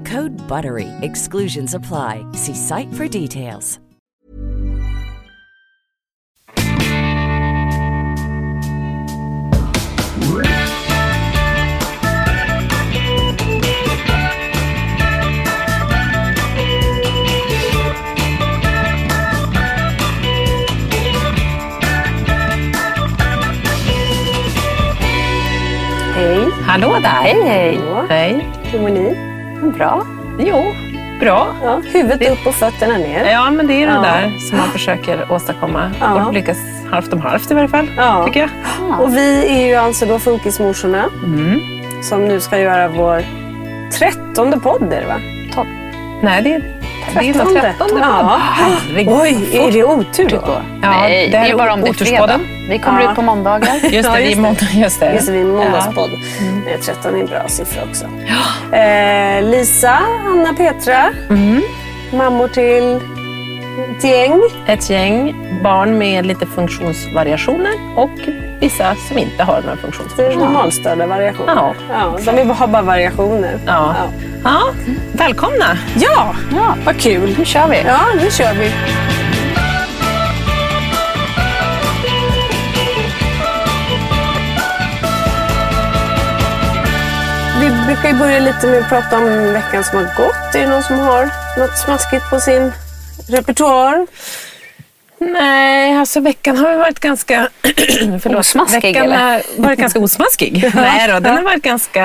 Code BUTTERY. Exclusions apply. See site for details. Hej. Hallå där! Hej, hej. Hej. Hur mår ni? Bra. Jo, bra. Ja, huvudet upp och fötterna ner. Ja, men det är det Ja. där som man försöker åstadkomma. Ja. Och lyckas halvt om halvt i varje fall, Ja. tycker jag. Och vi är ju alltså då Funkismorsorna Mm. som nu ska göra vår trettonde podd, är det va? Nej, det är det är Trettonde. trettonde. Ja. Herregud. Oj, är det otur då? Ja, Nej, det är bara om det är fredag. Vi kommer Ja. ut på måndagar. Just det, Ja, vi just är måndag. Just det. Just det, vi är måndagspodd. Eh, 13 är en bra siffra också. Eh, Lisa, Anna, Petra. Mm. Mammor till ett gäng. Ett gäng barn med lite funktionsvariationer och vissa som inte har några Det är funktionsvariationer. normalstörda variationer. Ja. Ja, de har bara variationer. Ja. Ja. ja, välkomna! Ja, Ja, vad kul. nu kör vi. Ja, nu kör vi. Vi brukar ju börja lite med att prata om veckan som har gått. Är det någon som har något smaskigt på sin repertoar? Nej, alltså veckan har varit ganska... förlåt, Osmaskig, Veckan eller? har varit ganska osmaskig. Nej då, den har varit ganska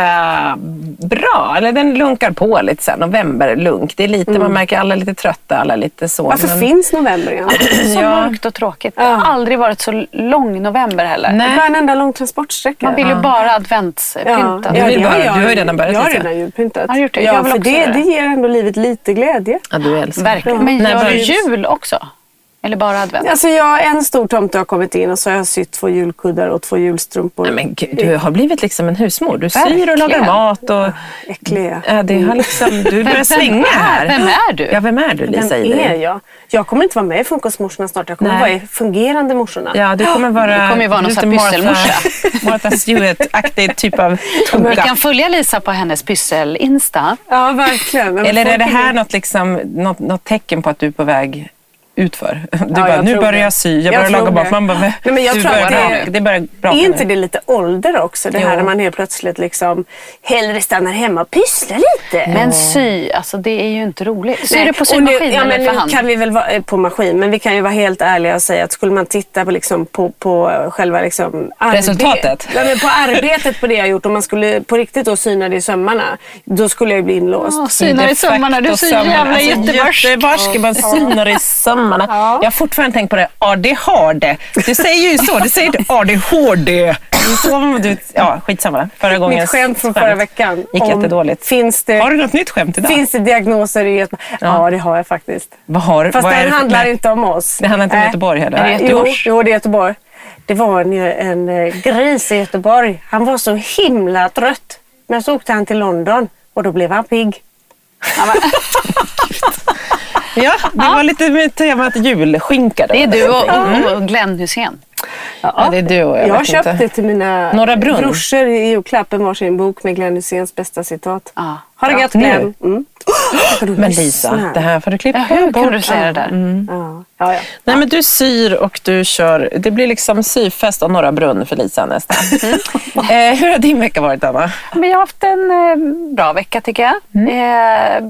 bra. Eller den lunkar på lite här, novemberlunk. Det är lite, man märker alla är lite trötta, alla är lite så. Varför men- finns november egentligen? Så Ja. mörkt och tråkigt. Det har aldrig varit så lång november heller. Det är Nej. bara en enda lång transportsträcka. Man vill ju bara adventspynta. Ja, Du bara- du har ju redan börjat, Jag har redan julpyntat. Har gjort det? Ja, Jag vill för också det, det. det ger ändå livet lite glädje. Ja, du älskar. Verkligen. Men gör du jul också? Eller bara advent? Alltså jag, en stor tomte har kommit in och så har jag sytt två julkuddar och två julstrumpor. Nej, men gud, du har blivit liksom en husmor. Du syr och Verkligen. lagar mat. Och, Äckliga. ja, det har liksom, du börjar svänga här. Vem är du? Ja, vem är du Lisa? Vem är jag? Jag kommer inte vara med i Funkismorsorna snart. Jag kommer Nej. vara i Fungerande morsorna. Ja, du kommer vara... Du kommer ju vara någon sån pysselmorsa. Martha- Stewart-aktig typ av Vi toka. kan följa Lisa på hennes pyssel-insta. Ja, verkligen. Eller är det här något, liksom, något, något tecken på att du är på väg utför? Du bara, jag nu börjar jag sy, jag Jag börjar laga mat. det. Man bara, Nej, men jag tror att börjar, det- det börjar bra Är inte det lite ålder också? Det här Jo. när man helt plötsligt liksom hellre stannar hemma och pysslar lite. Men sy, alltså det är ju inte roligt. Syr Nej, du på och nu- symaskin ja, eller men för hand? kan vi väl vara eh, på maskin, men vi kan ju vara helt ärliga och säga att skulle man titta på, liksom, på, på själva liksom, Resultatet? Ja, men på arbetet på det jag gjort, om man skulle på riktigt då syna det i sömmarna, då skulle jag ju bli inlåst. Ja, synar i sömmarna, du är så jävla Alltså, jättebarsk. Jättebarsk, man synar i sömmarna. Ja. Jag har fortfarande tänkt på det, ADHD. Du säger ju så, du säger inte ADHD. Det är så du, ja, skitsamma. Förra gången. Mitt skämt från förra veckan. Gick om- jättedåligt. Finns det, Har du något nytt skämt idag? finns det diagnoser i Göteborg? Ja. det har jag faktiskt. Vad har, Fast vad den handlar nej. inte om oss. Det handlar inte om Nej. Göteborg heller. Är det Jo, jo, det är Göteborg. Det var en, en eh, gris i Göteborg. Han var så himla trött. Men så åkte han till London Och då blev han pigg. Ja, det var lite med temat julskinka då. Det är du och, och Glenn Hysén. Ja, det är du och jag, Jag har vet köpt inte. det till mina Norra Brunn. brorsor i julklapp. En varsin bok med Glenn Hyséns bästa citat. Ja. Ha det gött Glenn. Mm. Men Lisa, det här får du klippa Ja, hur bort. kan du säga det där? Ja, ja. ja. Nej, men du syr och du kör. Det blir liksom syfest av Norra Brunn för Lisa nästan. eh, hur har din vecka varit, Anna? Men jag har haft en eh, bra vecka tycker jag. Eh,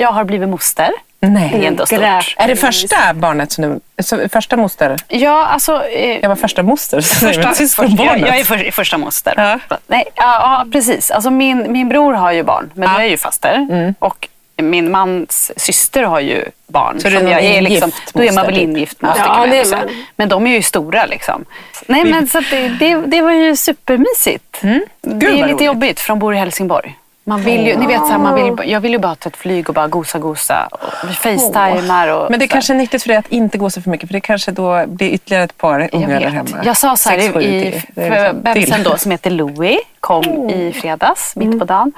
jag har blivit moster. Nej. Det är ändå stort. Är det första barnet som du... Så, första moster? Ja, alltså... Eh, Jag var första moster. Första, första, jag, jag är för, första moster. Ja. Nej, ja, ja, precis. Alltså min, min bror har ju barn, men du är ju faster. Och min mans syster har ju barn. Så det är som jag är liksom, Då är man väl typ? ingift Ja. moster Ja, kan man det är säga. man. Men de är ju stora liksom. Nej, men så att det, det, det var ju supermysigt. Det Mm. Gud, är vad lite roligt. jobbigt för de bor i Helsingborg. Man vill ju, ni vet, så här, man vill, jag vill ju bara ta ett flyg och bara gosa gosa. Och vi facetimar och Men det är kanske är nyttigt för dig att inte gå så för mycket för det kanske då blir ytterligare ett par ungar där hemma. Jag sa så här, Sex, i, för liksom bebisen då som heter Louie kom i fredags, mitt på dagen.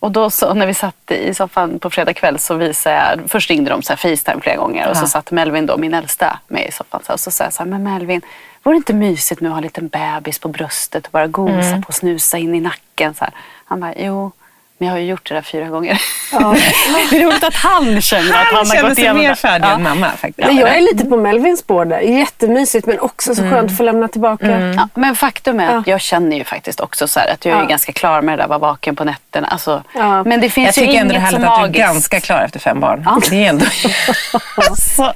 Och då så, när vi satt i soffan på fredag kväll så visade jag, först ringde de så här Facetime flera gånger och så Ja. satt Melvin då, min äldsta, med i soffan. Så, och så sa jag så här, men Melvin, vore det inte mysigt nu att ha en liten bebis på bröstet och bara gosa Mm. på och snusa in i nacken? Så här. Han bara, jo, men jag har ju gjort det där fyra gånger. det är roligt att han känner att han, Han har känner gått sig igenom mer det. färdig Ja. än mamma faktiskt. Men jag är lite på Melvins spår där. Jättemysigt men också så skönt att få lämna tillbaka. Ja, men faktum är att Ja. jag känner ju faktiskt också så här att jag är Ja. ju ganska klar med det där, vara vaken på nätterna. Alltså, Ja. Men det finns Jag tycker ju ändå det är härligt att du är ganska klar efter fem barn. Ja. Det är ändå så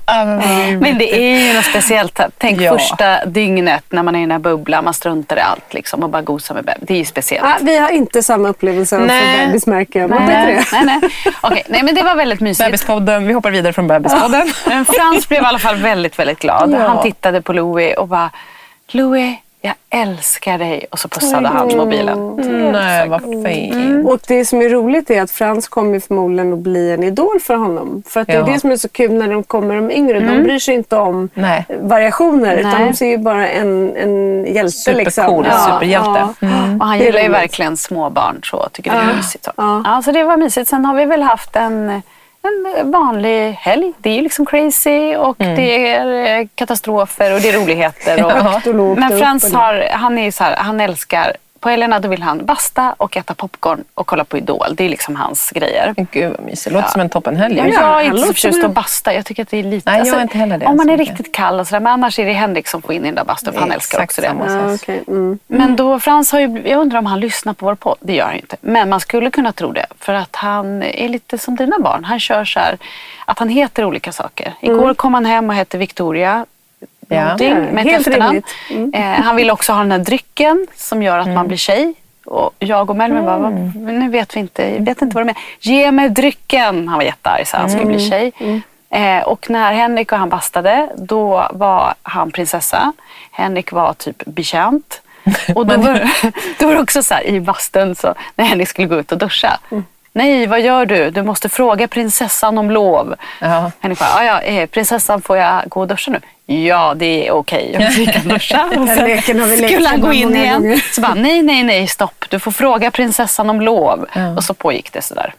Men det är ju något speciellt. Tänk Ja. första dygnet när man är i den här bubblan, man struntar i allt liksom, och bara gosar med bebis. Det är ju speciellt. Vi har inte samma upplevelse av Nej. Bebis märker jag. Men nej, det. nej, nej. Okej, nej, men det var väldigt mysigt. Bebispodden, vi hoppar vidare från bebispodden. Men Frans blev i alla fall väldigt, väldigt glad. Ja. Han tittade på Louie och bara, Louie, jag älskar dig. Och så pussade han mobilen. Nej, vad fint. Mm. Och det som är roligt är att Frans kommer förmodligen att bli en idol för honom. För att det är Ja. det som är så kul när de kommer de yngre. De bryr sig inte om Nej. variationer utan Nej. de ser ju bara en, en hjälte. Supercool, liksom. superhjälte. Mm. Och han gillar ju verkligen småbarn så tycker det är Ja. mysigt. Så. Ja. Ja, så det var mysigt. Sen har vi väl haft en, en vanlig helg. Det är ju liksom crazy och det är eh, katastrofer och det är roligheter. Och, lågt Men Frans har, han är så här, han älskar på helgerna då vill han basta och äta popcorn och kolla på Idol. Det är liksom hans grejer. Gud vad mysigt. Det låter som en toppenhelg. Ja, Ja, jag är inte så förtjust att basta. Jag tycker att det är lite... alltså, Nej, jag är inte heller det Om man är mycket. riktigt kall och sådär. Men annars är det Henrik som får in i den där bastun för han älskar också det. Ja, okej. mm. Men då, Frans har ju, jag undrar om han lyssnar på vår podd. Det gör han ju inte. Men man skulle kunna tro det. För att han är lite som dina barn. Han kör så här, att han heter olika saker. Igår kom han hem och hette Victoria. Någonting med Helt efternamn. rimligt. Eh, han vill också ha den här drycken som gör att man blir tjej. Och jag och Melvin bara, "Vad- nu vet vi inte, vet inte vad det är. Ge mig drycken! Han var jättearg så han skulle bli tjej. Eh, och när Henrik och han bastade, då var han prinsessa. Henrik var typ betjänt. Och då var, då var det också så här i bastun, så, när Henrik skulle gå ut och duscha. Nej, vad gör du? Du måste fråga prinsessan om lov. Ja. Henrik bara, "Ja, ja, eh, prinsessan får jag gå och duscha nu? Ja, det är okej. Jag gick och duscha. Och sen skulle han gå in igen. Så bara, nej, nej, nej, stopp. Du får fråga prinsessan om lov. Ja. Och så pågick det sådär.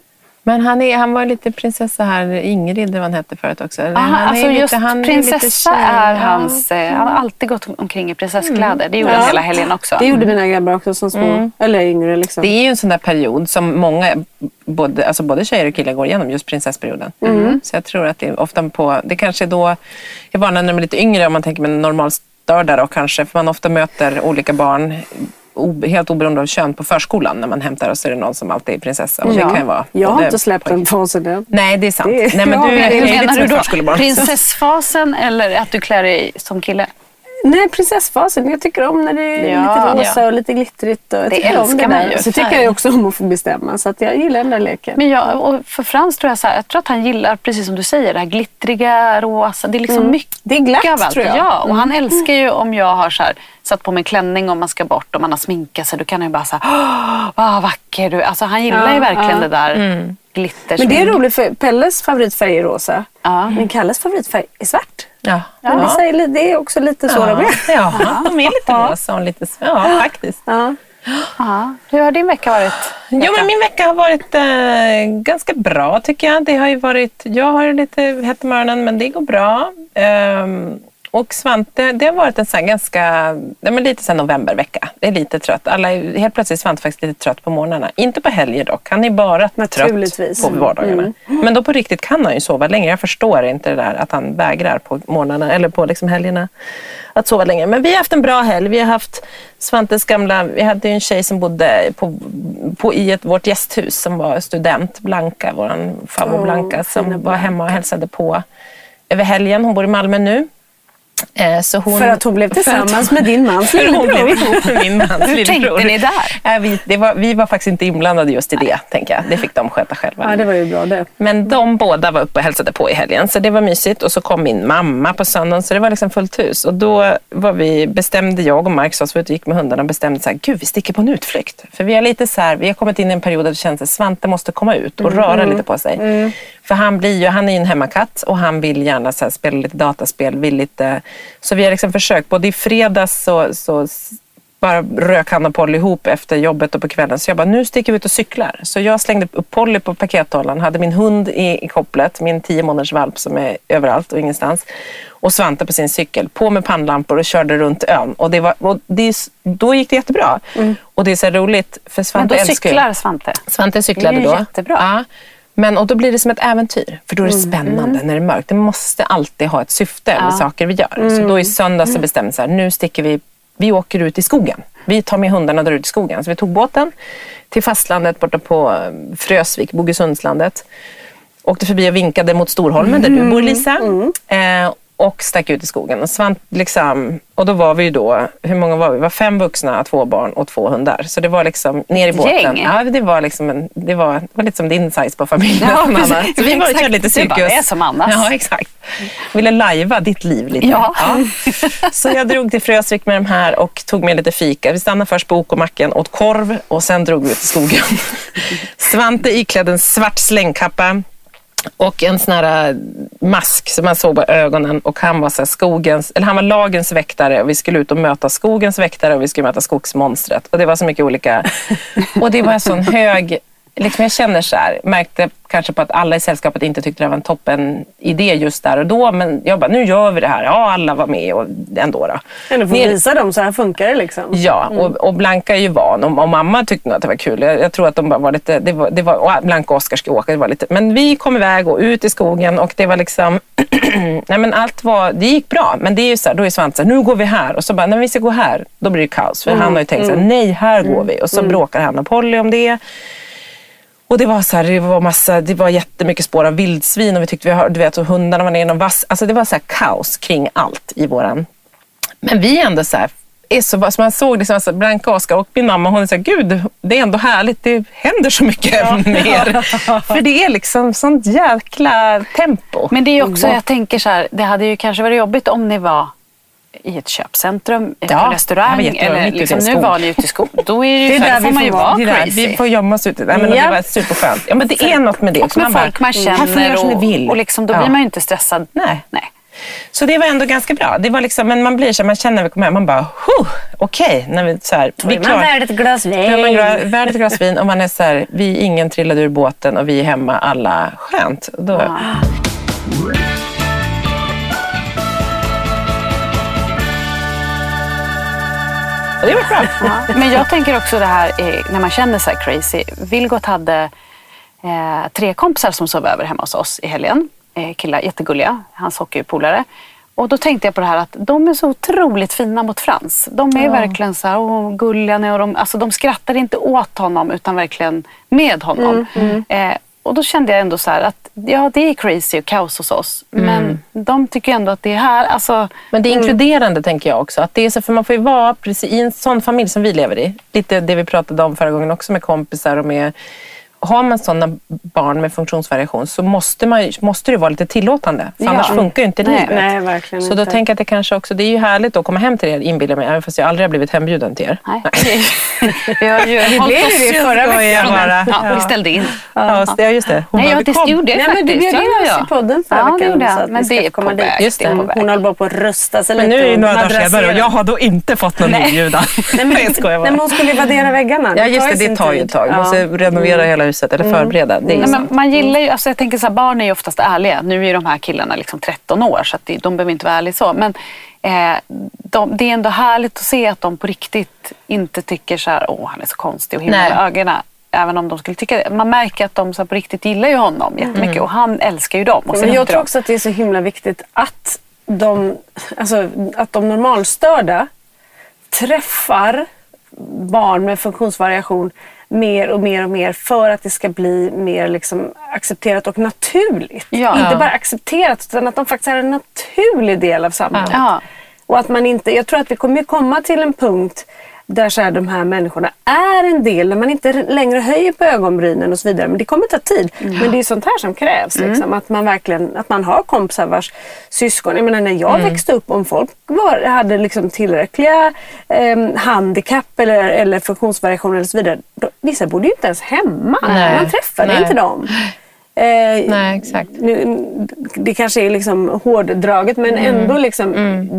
Men han, är, han var lite prinsessa här, Ingrid eller vad han hette förut också. Eller? Aha, han är alltså lite- just han är lite prinsessa är Ja. hans... Eh, han har alltid gått omkring i prinsesskläder. Det gjorde Ja. han hela helgen också. Det gjorde mina grabbar också som små. Eller yngre liksom. Det är ju en sån där period som många, både, alltså både tjejer och killar går igenom, just prinsessperioden. Så jag tror att det är ofta på, det kanske är då, jag varnar när de är lite yngre om man tänker med normalstörda då kanske, för man ofta möter olika barn helt oberoende av kön på förskolan när man hämtar så är det någon som alltid är prinsessa. Och Ja. det kan ju vara Jag har inte släppt den fasen än. Nej, det är sant. Det är- Nej, men Ja, du men är hur lite Menar du då prinsessfasen eller att du klär dig som kille? Nej, prinsessfasen. Jag tycker om när det är Ja. lite rosa Ja. och lite glittrigt. Och jag Det om älskar det man ju. Så tycker jag också om att få bestämma. Så att jag gillar den där leken. Men jag, och för Frans tror jag så här, jag tror att han gillar, precis som du säger, det här glittriga, rosa. Det är liksom mycket Det är glatt, av allt. tror jag. Ja, och han älskar ju om jag har så här, satt på mig en klänning om man ska bort, om man har sminkat sig. Då kan han ju bara säga Åh, vad vacker du är." Alltså han gillar Ja, ju verkligen ja. det där glitter. Men det är roligt för Pelles favoritfärg är rosa. Ja. Men Kalles favoritfärg är svart. Ja. Men det, är också lite så de är. Ja, de är lite rosa och lite... Ja, faktiskt. Ja. Ja. Hur har din vecka varit? Jo, men min vecka har varit eh, ganska bra tycker jag. Det har ju varit, jag har lite hett i morgonen men det går bra. Ehm, och Svante, det har varit en sån ganska, ja, men lite så novembervecka. Det är lite trött. Alla är, helt plötsligt är Svante faktiskt lite trött på morgnarna. Inte på helger dock. Han är bara trött på vardagarna. Men då på riktigt kan han ju sova länge. Jag förstår inte det där att han vägrar på morgnarna eller på liksom helgerna att sova länge. Men vi har haft en bra helg. Vi har haft Svantes gamla, vi hade ju en tjej som bodde på, på, i ett, vårt gästhus som var student, Blanka, vår farmor Blanka, som var hemma och hälsade på över helgen. Hon bor i Malmö nu. Eh, hon, För att hon blev tillsammans med din mans för hon blev lillebror. ihop med min mans Hur lillebror. tänkte ni där? Vi, var, vi var faktiskt inte inblandade just i det, tänker jag. Det fick de sköta själva. Ja, det var ju bra det. Men de båda var uppe och hälsade på i helgen, så det var mysigt. Och så kom min mamma på söndagen, så det var liksom fullt hus. Och då var vi, bestämde jag och Mark, så vi ute och gick med hundarna och bestämde så här, gud vi sticker på en utflykt. För vi har lite så här, vi har kommit in i en period där det känns att Svante måste komma ut och röra lite på sig. För han, blir ju, han är ju en hemmakatt och han vill gärna så här, spela lite dataspel. Vill lite, så vi har liksom försökt, både i fredags så, så bara rök han och Polly ihop efter jobbet och på kvällen. Så jag bara, nu sticker vi ut och cyklar. Så jag slängde upp Polly på pakethållaren, hade min hund i, i kopplet, min tio månaders valp som är överallt och ingenstans. Och Svante på sin cykel, på med pannlampor och körde runt ön. Och, det var, och det, då gick det jättebra. Och det är så roligt, för Men Svante då älskar ju- cyklar Svante. Svante cyklade Det är då. jättebra. Ja. Men, och då blir det som ett äventyr, för då är det spännande när det är mörkt. Det måste alltid ha ett syfte med saker vi gör. Så då i söndags så bestämde vi nu sticker vi, vi åker ut i skogen. Vi tar med hundarna och drar ut i skogen. Så vi tog båten till fastlandet borta på eh, Frösvik, Bogesundslandet. Åkte förbi och vinkade mot Storholmen där du bor Lisa. Eh, och stack ut i skogen. Och, svant, liksom, och då var vi ju då, hur många var vi? Vi var fem vuxna, två barn och två hundar. Så det var liksom ner i båten. Gäng. Ja, det var, liksom en, det var, det var lite som din size på familjen. Ja, precis. Så vi var körde lite cirkus. det är som Annas. Ja, exakt. Ville lajva ditt liv lite. Ja. Så jag drog till Frösvik med de här och tog med lite fika. Vi stannade först på OK-macken, åt korv och sen drog vi ut i skogen. Svante iklädd en svart slängkappa och en sån här äh, mask som man såg på ögonen och han var, så skogens, eller han var lagens väktare och vi skulle ut och möta skogens väktare och vi skulle möta skogsmonstret. Och det var så mycket olika. Och det var en sån hög, liksom jag känner så här, märkte kanske på att alla i sällskapet inte tyckte det var en toppen idé just där och då. Men jag bara, nu gör vi det här. Ja, alla var med och ändå då. Ändå få Ner- visa dem, så här funkar det liksom. Ja, och, och Blanka är ju van och, och mamma tyckte nog att det var kul. Jag, jag tror att de bara var lite, det var, det var, och Blanka och Oskar ska åka, det var lite, men vi kom iväg och ut i skogen och det var liksom, nej men allt var, det gick bra. Men det är ju så här, då är Svante så här, nu går vi här och så bara, när vi ska gå här, då blir det kaos. För han har ju tänkt så här, nej här går vi. Och så bråkar han och Polly om det. Och det var så här, det var massa, det var jättemycket spår av vildsvin och vi tyckte vi hörde, du vet, och hundarna var nere i någon vass. Alltså det var så här kaos kring allt i våran men vi är ändå så här, är så, som man såg liksom, alltså Blanka och Oskar och min mamma, hon är så här, gud, det är ändå härligt, det händer så mycket mer. För det är liksom sånt jäkla tempo. Men det är också, jag tänker så här, det hade ju kanske varit jobbigt om ni var i ett köpcentrum, Ja, på restaurang eller liksom, nu var ni ute i skog. Då är det ju Det är där får man ju vara crazy. vi får gömma oss ute. Nej, men. Det var superskönt. Ja, men det är något med det. Och med folk man känner som ni och, vill. och liksom, då blir man ju inte stressad. Nej. Nej. Så det var ändå ganska bra. Det var liksom, men man blir så, man känner när vi kommer hem, man bara, huh, okej, när vi så här, vi är Man värd ett glas vin. Värd ett glas vin och man är så här, vi ingen trillade ur båten och vi är hemma alla skönt. Då, och det var bra. Ja. Men jag tänker också det här eh, när man känner sig crazy. Vilgot hade eh, tre kompisar som sov över hemma hos oss i helgen. Eh, killar, jättegulliga, hans hockeypolare. Och då tänkte jag på det här att de är så otroligt fina mot Frans. De är verkligen så här, åh, gulliga och de, alltså, de skrattar inte åt honom utan verkligen med honom. Eh, och då kände jag ändå så här att ja, det är crazy och kaos hos oss. Men de tycker ändå att det är här. Alltså, Men det är inkluderande tänker jag också. Att det är så, för man får ju vara precis i en sån familj som vi lever i. Lite det vi pratade om förra gången också med kompisar och med har man sådana barn med funktionsvariation så måste, man, måste det vara lite tillåtande. För Ja. annars funkar ju inte Nej, livet. nej, verkligen så då inte. tänker jag att det kanske också, det är ju härligt att komma hem till er, inbillar mig, även fast jag aldrig har blivit hembjuden till er. Nej. Vi har ju Det hållit blev det förra veckan. bara. Ja, vi ställde in. Ja, ja just det. Hon Nej, bara, ja, "Vi det kom." gjorde jag Nej, men du faktiskt. bjöd in Ja, ja, oss i podden förra Ja, det veckan. jag. så att Men vi det är på dit. väg. Just det. Det Hon, håller bara på att rusta sig Men lite. nu är och några dagar senare och jag har då inte fått någon inbjudan. Nej, men, jag nej, men hon skulle ju värdera väggarna. Ja just det, det tar ju ett tag. Ja. Måste renovera hela huset eller förbereda. Det är ju Nej, men man gillar ju, alltså jag tänker så här, barn är ju oftast ärliga. Nu är de här killarna liksom 13 år så att de behöver inte vara ärliga så. Men eh, de, det är ändå härligt att se att de på riktigt inte tycker så här, åh han är så konstig och himla ögonen. Även om de skulle tycka det. Man märker att de så på riktigt gillar ju honom jättemycket och han älskar ju dem. Och Men jag tror också att det är så himla viktigt att de, alltså, att de normalstörda träffar barn med funktionsvariation mer och mer och mer för att det ska bli mer liksom accepterat och naturligt. Ja. Inte bara accepterat utan att de faktiskt är en naturlig del av samhället. Ja. Och att man inte, jag tror att vi kommer komma till en punkt där så här, de här människorna är en del, när man inte längre höjer på ögonbrynen och så vidare. Men det kommer ta tid. Men det är sånt här som krävs. Liksom, att man verkligen att man har kompisar vars syskon. Jag menar när jag växte upp, om folk var, hade liksom tillräckliga eh, handikapp eller, eller funktionsvariationer och så vidare. Då, vissa bodde ju inte ens hemma. Nej. Man träffade Nej. inte dem. Eh, Nej, exakt. nu, det kanske är liksom hårdraget men Mm. ändå liksom,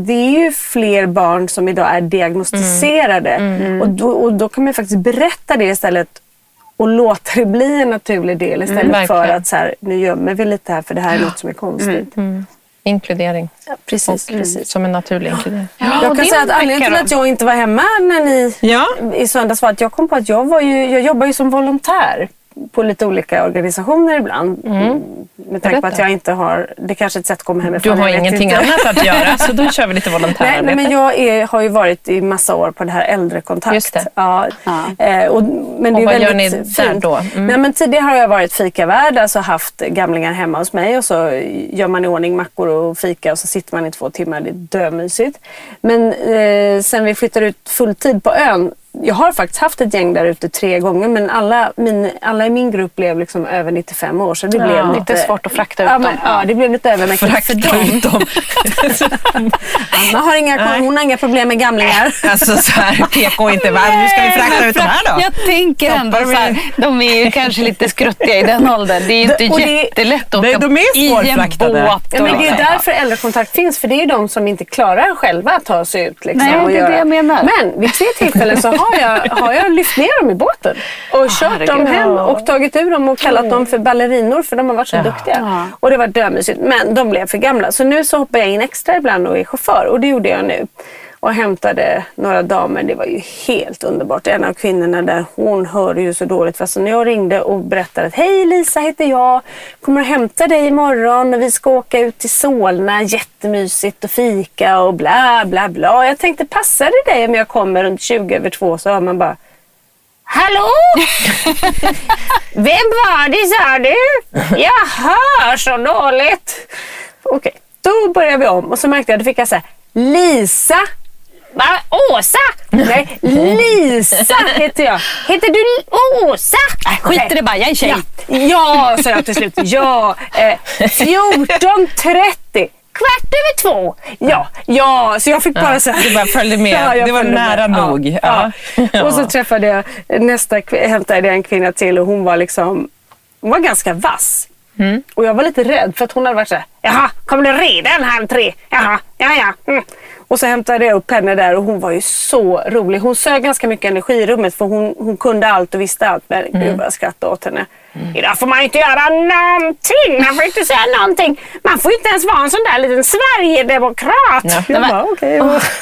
det är ju fler barn som idag är diagnostiserade. Mm. Och, då, och då kan man faktiskt berätta det istället och låta det bli en naturlig del istället för Mm, verkligen. att så här, nu gömmer vi lite här för det här är något som är konstigt. Inkludering. Ja, precis, Och precis. Som en naturlig inkludering. Ja, Jag kan säga att anledningen till att jag inte var hemma när ni Ja. i söndags var att jag kom på att jag, var ju, jag jobbar ju som volontär på lite olika organisationer ibland. Med tanke på att jag inte har, det kanske är ett sätt att komma Du hemifrån. har jag vet ingenting inte. annat att göra så då kör vi lite Nej, volontärarbete. nej, men jag är, har ju varit i massa år på det här äldrekontakt. Just det. Ja. Ja. Eh, och, men det Och är vad gör ni fint. där då? Mm. Nej, men tidigare har jag varit fikavärd, alltså haft gamlingar hemma hos mig och så gör man i ordning mackor och fika och så sitter man i två timmar. Det är dömysigt. Men eh, sen vi flyttade ut fulltid på ön jag har faktiskt haft ett gäng där ute tre gånger men alla, min, alla i min grupp blev liksom över 95 år så det Ja. blev lite... Svårt att frakta ut ja, dem. men, ja, det blev lite övermäktigt för dem. ut dem. Anna har inga, hon har inga problem med gamlingar. Alltså så här, PK inte, va? nu ska vi frakta ut de här då. Jag tänker ändå så här, de är ju kanske lite skruttiga i den åldern. Det är ju inte det- jättelätt att åka de är i en båt. Ja, men det är därför äldrekontakt finns, för det är ju de som inte klarar själva att ta sig ut. Liksom, Nej, det är det jag menar. Men vid tre tillfällen så har jag, har jag lyft ner dem i båten och kört dem hem och tagit ur dem och kallat dem för ballerinor för de har varit så duktiga. Ja. Och det var dömysigt. Men de blev för gamla. Så nu så hoppar jag in extra ibland och är chaufför och det gjorde jag nu. Och hämtade några damer. Det var ju helt underbart. En av kvinnorna där, hon hörde ju så dåligt. Fast när jag ringde och berättade att hej Lisa heter jag. Kommer att hämta dig imorgon och vi ska åka ut till Solna. Jättemysigt och fika och bla bla bla. Jag tänkte passar det dig om jag kommer runt 20 över två så hör man bara Hallå? Vem var det sa du? Jag hör så dåligt. Okej, då börjar vi om och så märkte jag, då fick jag säga Lisa. Va? Åsa? Nej, Lisa heter jag. Heter du Åsa? Nej, skit i det bara, jag är tjej. Ja, ja sa jag till slut. Ja, eh, 14.30. Kvart över två. Ja, ja, så jag fick bara så här. Du bara följde med. Ja, det var nära med. nog. Ja. Ja. Och så träffade jag nästa, hämtade jag en kvinna till och hon var liksom, hon var ganska vass. Mm. Och jag var lite rädd för att hon hade varit så här, jaha, kommer du redan halv tre? Jaha, ja ja. Mm. Och så hämtade jag upp henne där och hon var ju så rolig. Hon sög ganska mycket energi i rummet för hon, hon kunde allt och visste allt. Men Mm. gud vad jag skrattade åt henne. Idag får man inte göra någonting. Man får inte säga någonting. Man får inte ens vara en sån där liten Sverigedemokrat. Ja. Jag bara.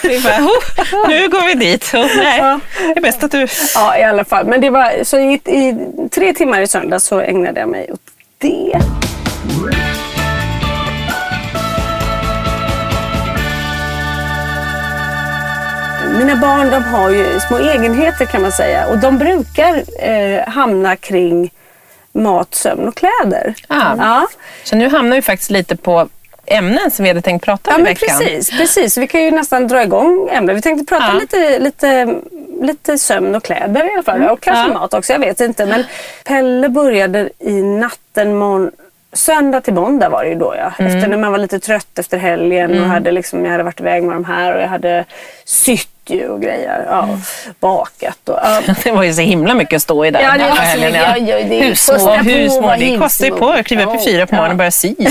Vi bara, "Oh, nu går vi dit. Oh, nej, Ja. det är bäst att du... Ja, i alla fall. Men det var, så i, i tre timmar i söndag så ägnade jag mig åt det. Mina barn de har ju små egenheter kan man säga och de brukar eh, hamna kring mat, sömn och kläder. Ah. Ja. Så nu hamnar vi faktiskt lite på ämnen som vi hade tänkt prata Ja om i men veckan. precis, precis. Vi kan ju nästan dra igång ämnet. Vi tänkte prata Ja. lite, lite, lite sömn och kläder i alla fall. Och kanske Mm. Ja. mat också, jag vet inte. Men Pelle började i natten morgon, Söndag till måndag var det ju då ja. Mm. Efter när man var lite trött efter helgen och hade liksom, jag hade varit iväg med de här och jag hade sytt ju och grejer. Ja, Mm. bakat och ja. Det var ju så himla mycket att stå i där Ja, det, alltså, helgen. ja, ja, det kosta på husmål. vad Det kostar ju på att kliva upp i fyra på morgonen och börja sy och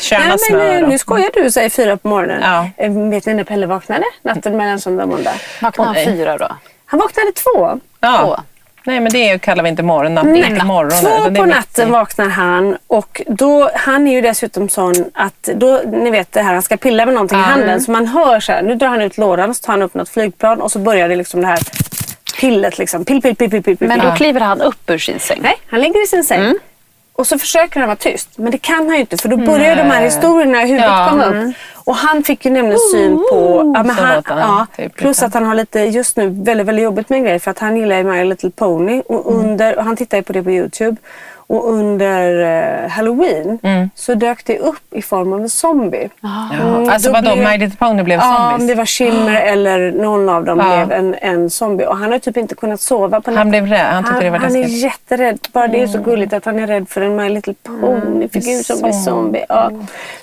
kärna Nej, men, smör. eh, Och... nu skojar du, säger fyra på morgonen. Ja. Eh, Vet ni när Pelle vaknade? Natten mellan söndag och måndag. Vaknade han fyra då? Han vaknade två. Ja. Nej, men det kallar vi inte morgon. Natt, det är inte morgon. Två på natten vaknar han och då, han är ju dessutom sån att då, ni vet det här, han ska pilla med någonting i handen så man hör så här, nu drar han ut lådan och så tar han upp något flygplan och så börjar det liksom det här pillet liksom. Pill, pill, pill, pill, pill. pill. Men då kliver han upp ur sin säng. Nej, han ligger i sin säng. Och så försöker han vara tyst. Men det kan han ju inte för då börjar de här historierna i huvudet Ja. komma upp. Och han fick ju nämligen syn på... Ja, men han, ja, typ, plus att han har lite just nu väldigt, väldigt jobbigt med en grej för att han gillar ju My Little Pony. Och, under, och han tittar ju på det på Youtube. Och under eh, Halloween så dök det upp i form av en zombie. Ja. Mm, Alltså då vadå, blev- My Little Pony blev Ja, om zombies? det var Shimmer eller någon av dem Ja. blev en, en zombie. Och han har typ inte kunnat sova på natten. Han blev rädd. Han tyckte Han, det var han är läskigt. Mm. jätterädd. Bara det är så gulligt att han är rädd för en My Little Pony-figur som blir zombie. Ja.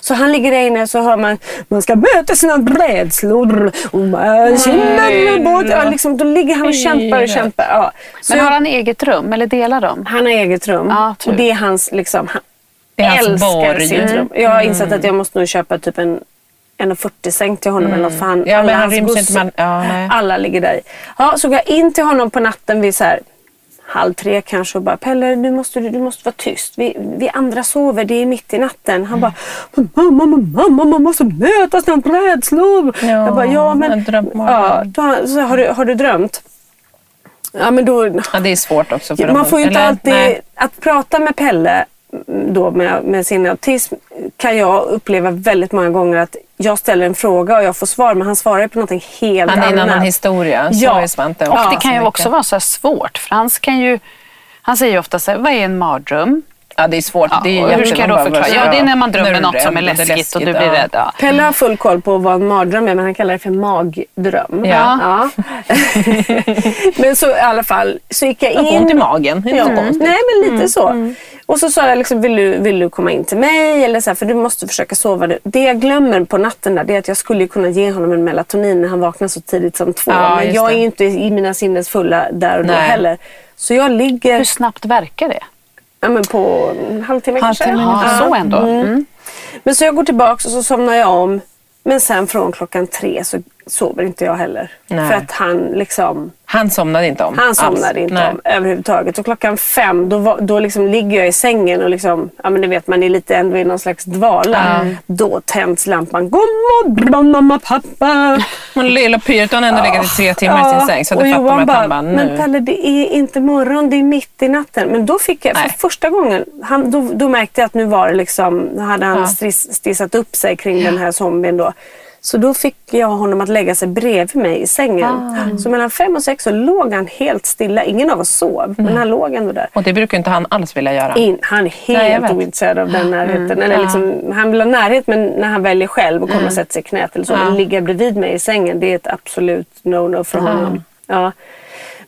Så han ligger där inne och så hör man man ska möta sina rädslor. Och man känner. Ja, liksom, då ligger han och kämpar och kämpar. Ja. Så Men har han eget rum eller delar de? han har eget rum. Ja, tur. och det är hans, liksom, han Det är hans älskar borg. sitt rum. Jag har insett att jag måste nog köpa typ en 1,40 säng till honom eller något för han, Mm. Ja, alla han hans gosse- man- ja, alla ligger där i. Ja, så går jag in till honom på natten vid så här halv tre kanske och bara Pelle du måste, du måste vara tyst. Vi, vi andra sover, det är mitt i natten. Han bara "Men mamma, mamma, mamma, måste möta sina rädslor. Ja, jag bara ja men ja, då, så har, du, har du drömt? Ja men då Ja, det är svårt också för man dem. får ju inte Eller, alltid... nej. Att prata med Pelle mm, då med, med sin autism kan jag uppleva väldigt många gånger att jag ställer en fråga och jag får svar men han svarar på någonting helt Han är annat. en annan historia. Så Ja. är Svante Och också det kan ju så också vara så här svårt. För han, kan ju, han säger ju ofta så här, vad är en mardröm? Ja, det är svårt. Ja, det är hur ska jag då förklara? Ja, det är när man drömmer du något rädd som är det läskigt, och du blir ja. rädd. Ja. Pelle har full koll på vad en mardröm är men han kallar det för magdröm. Ja. Ja. men så i alla fall så gick jag Jag in. ont i magen. Det är inte konstigt. nej men lite så. Och så sa jag liksom, vill du, vill du komma in till mig? Eller så här, för du måste försöka sova. Det jag glömmer på natten där, det är att jag skulle kunna ge honom en melatonin när han vaknar så tidigt som två. Ja, men jag är det. ju inte i mina sinnes fulla där och då Nej. heller. Så jag ligger Hur snabbt verkar det? Ja, men på en halvtimme kanske. Ja, så ändå. Mm. Men så jag går tillbaka och så somnar jag om. Men sen från klockan tre så sover inte jag heller. Nej. För att han liksom Han somnade inte om. han alls. somnade inte Nej. om överhuvudtaget. Och klockan fem då, var- då liksom ligger jag i sängen och liksom, ja men det vet man är lite ändå i någon slags dvala. Då tänds lampan. God morgon mamma pappa. Men lilla pyret har ändå legat i tre timmar i sin säng. Så och Johan han bara, nu. men Pelle det är inte morgon, det är mitt i natten. Men då fick jag, för Nej. första gången, han, då, då märkte jag att nu var det liksom, hade han Ja. striss, stissat upp sig kring den här zombien då. Så då fick jag honom att lägga sig bredvid mig i sängen. Ah. Så mellan fem och sex så låg han helt stilla. Ingen av oss sov, men han låg ändå där. Och det brukar inte han alls vilja göra. In, han är helt ointresserad av den närheten. Eller liksom, han vill ha närhet men när han väljer själv och kommer och sätter sig i knät eller så. Och ligga bredvid mig i sängen. Det är ett absolut no-no för honom. Ja.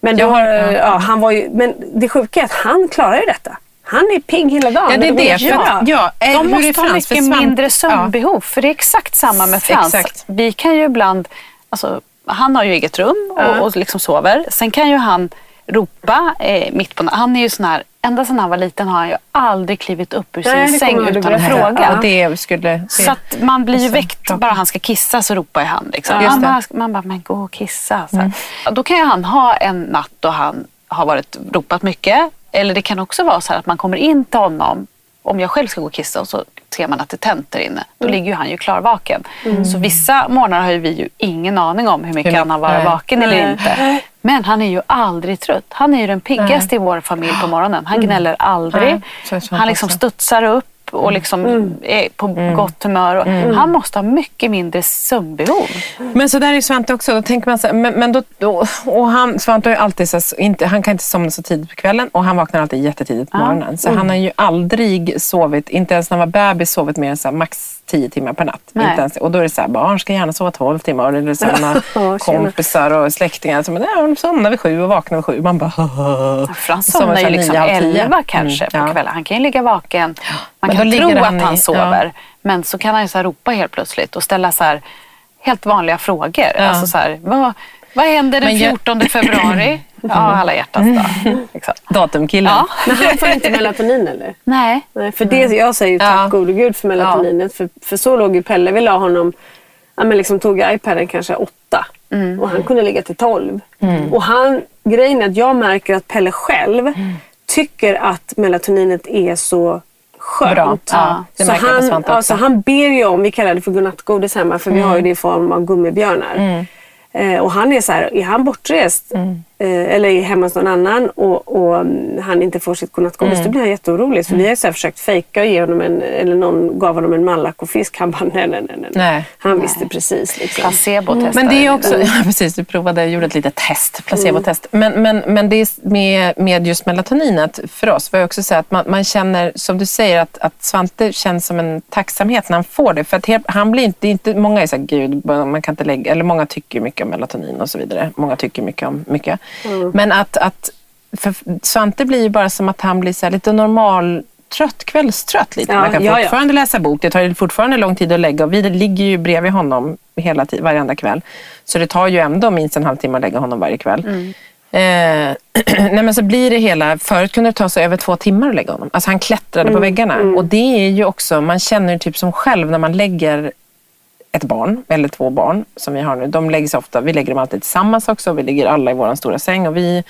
Men, då, ja. ja. han var ju, men det sjuka är att han klarar ju detta. Han är pigg hela dagen. Ja, det är det. Att, ja, eh, De är måste ha mycket Svante- mindre Ja. sömnbehov. För det är exakt samma med Frans. Exakt. Vi kan ju ibland, alltså, han har ju eget rum och, och liksom sover. Sen kan ju han ropa eh, mitt på natten. Han är ju sån här, ända sedan han var liten har han ju aldrig klivit upp ur sin Nej, säng utan att fråga. Ja, det skulle... Det. Så att man blir ju så. väckt, bara han ska kissa så ropar han. Liksom. Ja, man, bara, man bara, men gå och kissa. Så här. Då kan ju han ha en natt då han har varit, ropat mycket. Eller det kan också vara så här att man kommer in till honom, om jag själv ska gå och kissa och så ser man att det tänt där inne. Då ligger ju han ju klarvaken. Så vissa morgnar har vi ju ingen aning om hur mycket Hur han har varit mycket- vaken eller Nej. inte. Men han är ju aldrig trött. Han är ju den piggaste i vår familj på morgonen. Han gnäller aldrig. Nej, Han liksom studsar upp och liksom är på gott humör. Och Han måste ha mycket mindre sömnbehov. Men så där är Svante också. Då tänker man så här, men, men då, då, och han, Svante har alltid så här, inte, han kan inte somna så tidigt på kvällen och han vaknar alltid jättetidigt på morgonen. Så han har ju aldrig sovit, inte ens när han var bebis, sovit mer än så max 10 timmar per natt. Nej. Inte ens, och då är det så här, barn ska gärna sova 12 timmar. Eller så här, man har Ja, tjena. kompisar och släktingar som ja, somnar vid sju och vaknar vid sju. Man bara... Frans Somnar ju liksom tio. elva kanske Mm, på ja. kvällen. Han kan ju ligga vaken. Man Men kan tro ligger att han han i- sover. Men så kan han ju så ropa helt plötsligt och ställa så här helt vanliga frågor. Ja. Alltså så här, vad, vad händer den Men jag- 14 februari? Ja, alla hjärtans dag. Liksom. Datumkillen. Ja. Men han får inte melatonin eller? Nej. Nej, för det, jag säger ju tack Ja. gode gud för melatoninet. För, för så låg ju Pelle. Vi la honom, ja, men liksom tog iPaden kanske åtta. Och han kunde ligga till tolv. Och han, grejen är att jag märker att Pelle själv tycker att melatoninet är så skönt. Bra. Ja, så, han, så han ber ju om, vi kallar det för godnattgodis hemma för vi har ju det i form av gummibjörnar. Eh, och han är så här, är han bortrest eh, eller är hemma hos någon annan och, och mm, han inte får sitt godnattgodis då blir han jätteorolig. Så vi har så försökt fejka och ge honom en, eller någon gav honom en mallack och fisk. Han bara nej, nej, nej. nej. Nej. Han visste precis. Liksom. Placebo testar Men det är också, där. ja, precis, du provade, gjorde ett litet test, placebotest. Men, men, men det är med, med just melatoninet för oss, var jag också säga att man, man känner, som du säger, att, att Svante känns som en tacksamhet när han får det. För att han blir inte, inte, många är så här, gud, man kan inte lägga, eller många tycker mycket om melatonin och så vidare. Många tycker mycket om mycket. Men att, att för Svante blir ju bara som att han blir så lite normal trött, kvällstrött lite. Ja, man kan ja, ja. fortfarande läsa bok. Det tar fortfarande lång tid att lägga och vi ligger ju bredvid honom hela tiden, varenda kväll. Så det tar ju ändå minst en halvtimme att lägga honom varje kväll. Mm. Eh, nej men så blir det hela, förut kunde det ta så över två timmar att lägga honom. Alltså han klättrade Mm. på väggarna. Och det är ju också, man känner ju typ som själv när man lägger ett barn, eller två barn som vi har nu. De läggs ofta, vi lägger dem alltid tillsammans också. Vi ligger alla i vår stora säng och vi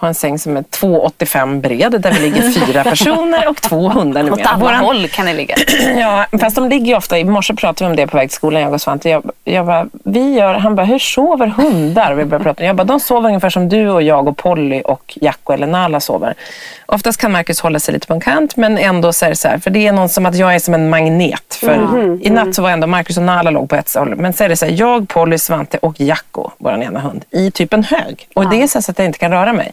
har en säng som är 2,85 bred där vi ligger fyra personer och två hundar Åt numera. alla Våran- håll kan ni ligga. Ja, fast de ligger ju ofta, i morse pratade vi om det på väg till skolan, jag och Svante. Jag, jag bara, vi gör, han bara, hur sover hundar? Vi började prata. Jag bara, de sover ungefär som du och jag och Polly och Jacko eller Nala sover. Oftast kan Marcus hålla sig lite på en kant, men ändå så är det så här, för det är någon som att jag är som en magnet. För I natt så var ändå Marcus och Nala låg på ett håll, men så är det så här, jag, Polly, Svante och Jacko, vår ena hund, i typ en hög. Och det är så, så att jag inte kan röra mig.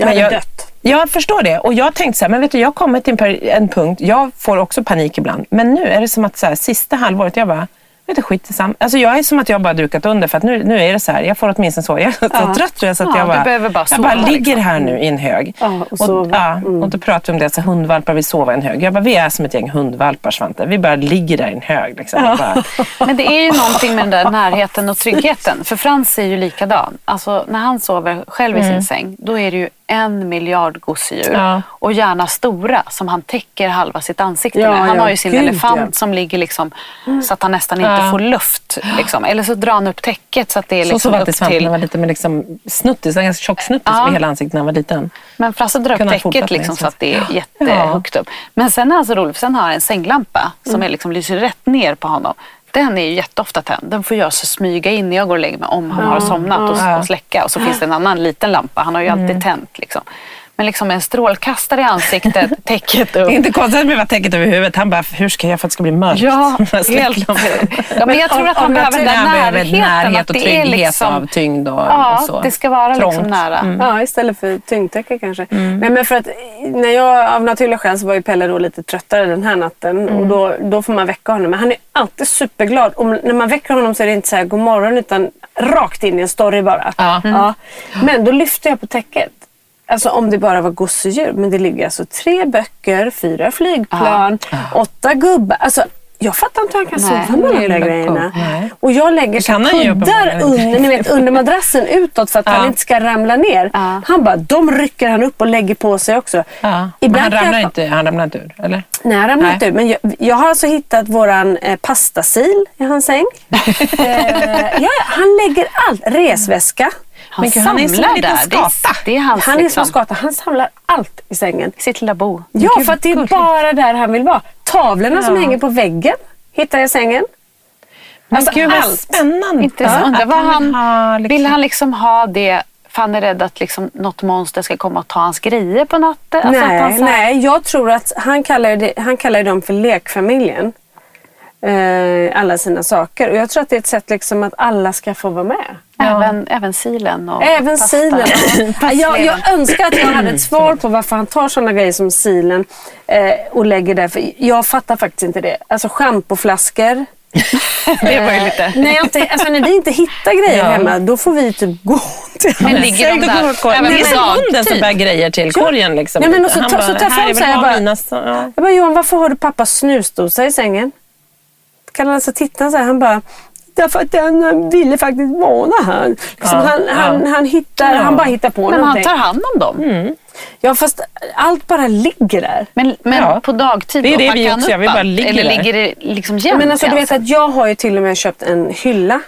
Jag Men hade dött. Jag förstår det. Och jag tänkte så här, men vet du, jag kommit till en, en punkt, jag får också panik ibland. Men nu är det som att så här, sista halvåret, jag bara, vet du, skit i sam. Alltså jag är som att jag bara dukat under för att nu, nu är det så här, jag får åtminstone så. Jag är så trött tror jag så att Ja, jag bara, bara jag bara sova, ligger liksom. här nu i en hög. Ja, och sova. ja, och då pratar vi om det, så hundvalpar vill sova i en hög. Jag bara, vi är som ett gäng hundvalpar Svante. Vi bara ligger där i en hög. Liksom. Och Bara, Men det är ju någonting med den där närheten och tryggheten. För Frans är ju likadan. Alltså, när han sover själv i sin säng, då är det ju en miljard gosedjur. Ja. Och gärna stora som han täcker halva sitt ansikte Ja, med. Han ja, har ju sin gud, elefant som ligger liksom så att han nästan inte får luft. Liksom. Eller så drar han upp täcket så att det är så liksom alltid upp till... han var liten med liksom snuttis, en ganska tjock snuttis Ja. över hela ansiktet när han var liten. Men Frasse drar upp täcket liksom, med, så att det är jättehögt upp. Men sen är han så rolig, för sen har han en sänglampa som är liksom, lyser rätt ner på honom. Den är ju jätteofta tänd. Den får jag så smyga in när jag går och lägger mig om han har somnat och, och släcka. Och så finns det en annan liten lampa. Han har ju alltid tänt. Liksom. Men liksom en strålkastare i ansiktet, täcket upp. Det är inte konstigt att det var täcket över huvudet. Han bara, hur ska jag göra för att det ska bli mörkt? Ja, Jag släcker helt. lampan. Ja, men jag tror att han behöver den närheten. närhet och trygghet liksom- av tyngd och, Ja, och så. det ska vara liksom nära. Mm. Ja, istället för tyngdtäcke kanske. Nej, men för att när jag av naturliga skäl så var ju Pelle då lite tröttare den här natten och då, då får man väcka honom. Men han är alltid superglad. Om, när man väcker honom så är det inte så här god morgon utan rakt in i en story bara. Ja. Ja. Men då lyfter jag på täcket. Alltså om det bara var gosedjur. Men det ligger alltså tre böcker, fyra flygplan, åtta gubbar. Alltså, jag fattar inte hur han kan sova med de där grejerna. Nej. Och jag lägger så han kuddar under, ni vet, under madrassen utåt för att han inte ska ramla ner. Ja. Han bara, de rycker han upp och lägger på sig också. Ja. Men Ibland han kan ramlar, jag- inte, han ramlar inte ur, eller? Nej, han ramlar Nej. inte ur. Men jag, jag har alltså hittat våran eh, pastasil i hans säng. eh, ja, han lägger allt. Resväska. Han Men gud, han är som samlar där. Skata. det är hans Han är liksom, som skata. Han samlar allt i sängen. sitt lilla bo. Ja, för att det är bara där han vill vara. Tavlorna som Ja. hänger på väggen hittar jag i sängen. Men Alltså, gud vad allt. spännande. Intressant. Att vad han vill han, ha liksom- Vill han liksom ha det för han är rädd att liksom något monster ska komma och ta hans grejer på natten? Alltså att nej, här- nej, jag tror att han kallar, det, han kallar dem för lekfamiljen. Eh, alla sina saker. Och jag tror att det är ett sätt liksom att alla ska få vara med. Även, även silen och Även pasta. silen. jag, jag önskar att jag hade ett svar på varför han tar sådana grejer som silen eh, och lägger där. För jag fattar faktiskt inte det. Alltså schampoflaskor. Det var ju lite... när, jag inte, alltså, när vi inte hittar grejer Ja. hända, då får vi typ gå till Men hans ligger de säng. där? Går Även det är dag, hunden som bär grejer till korgen. Liksom. Nej, men och så Han ta- så tar jag här fram är så här, väl jag bara- mina, så, ja. Jag bara, Johan varför har du pappas snusdosa i sängen? Kan han alltså titta så här, han bara Därför att den eh, ville faktiskt vara här. Liksom, Ja, han, han, han, hittar, Ja. han bara hittar på Men han någonting. tar hand om dem. Ja fast allt bara ligger där. Men, men Ja. på dagtid Det är det vi han också gör, vi bara ligger Eller där. ligger det liksom jämnt? Men alltså, du vet att jag har ju till och med köpt en hylla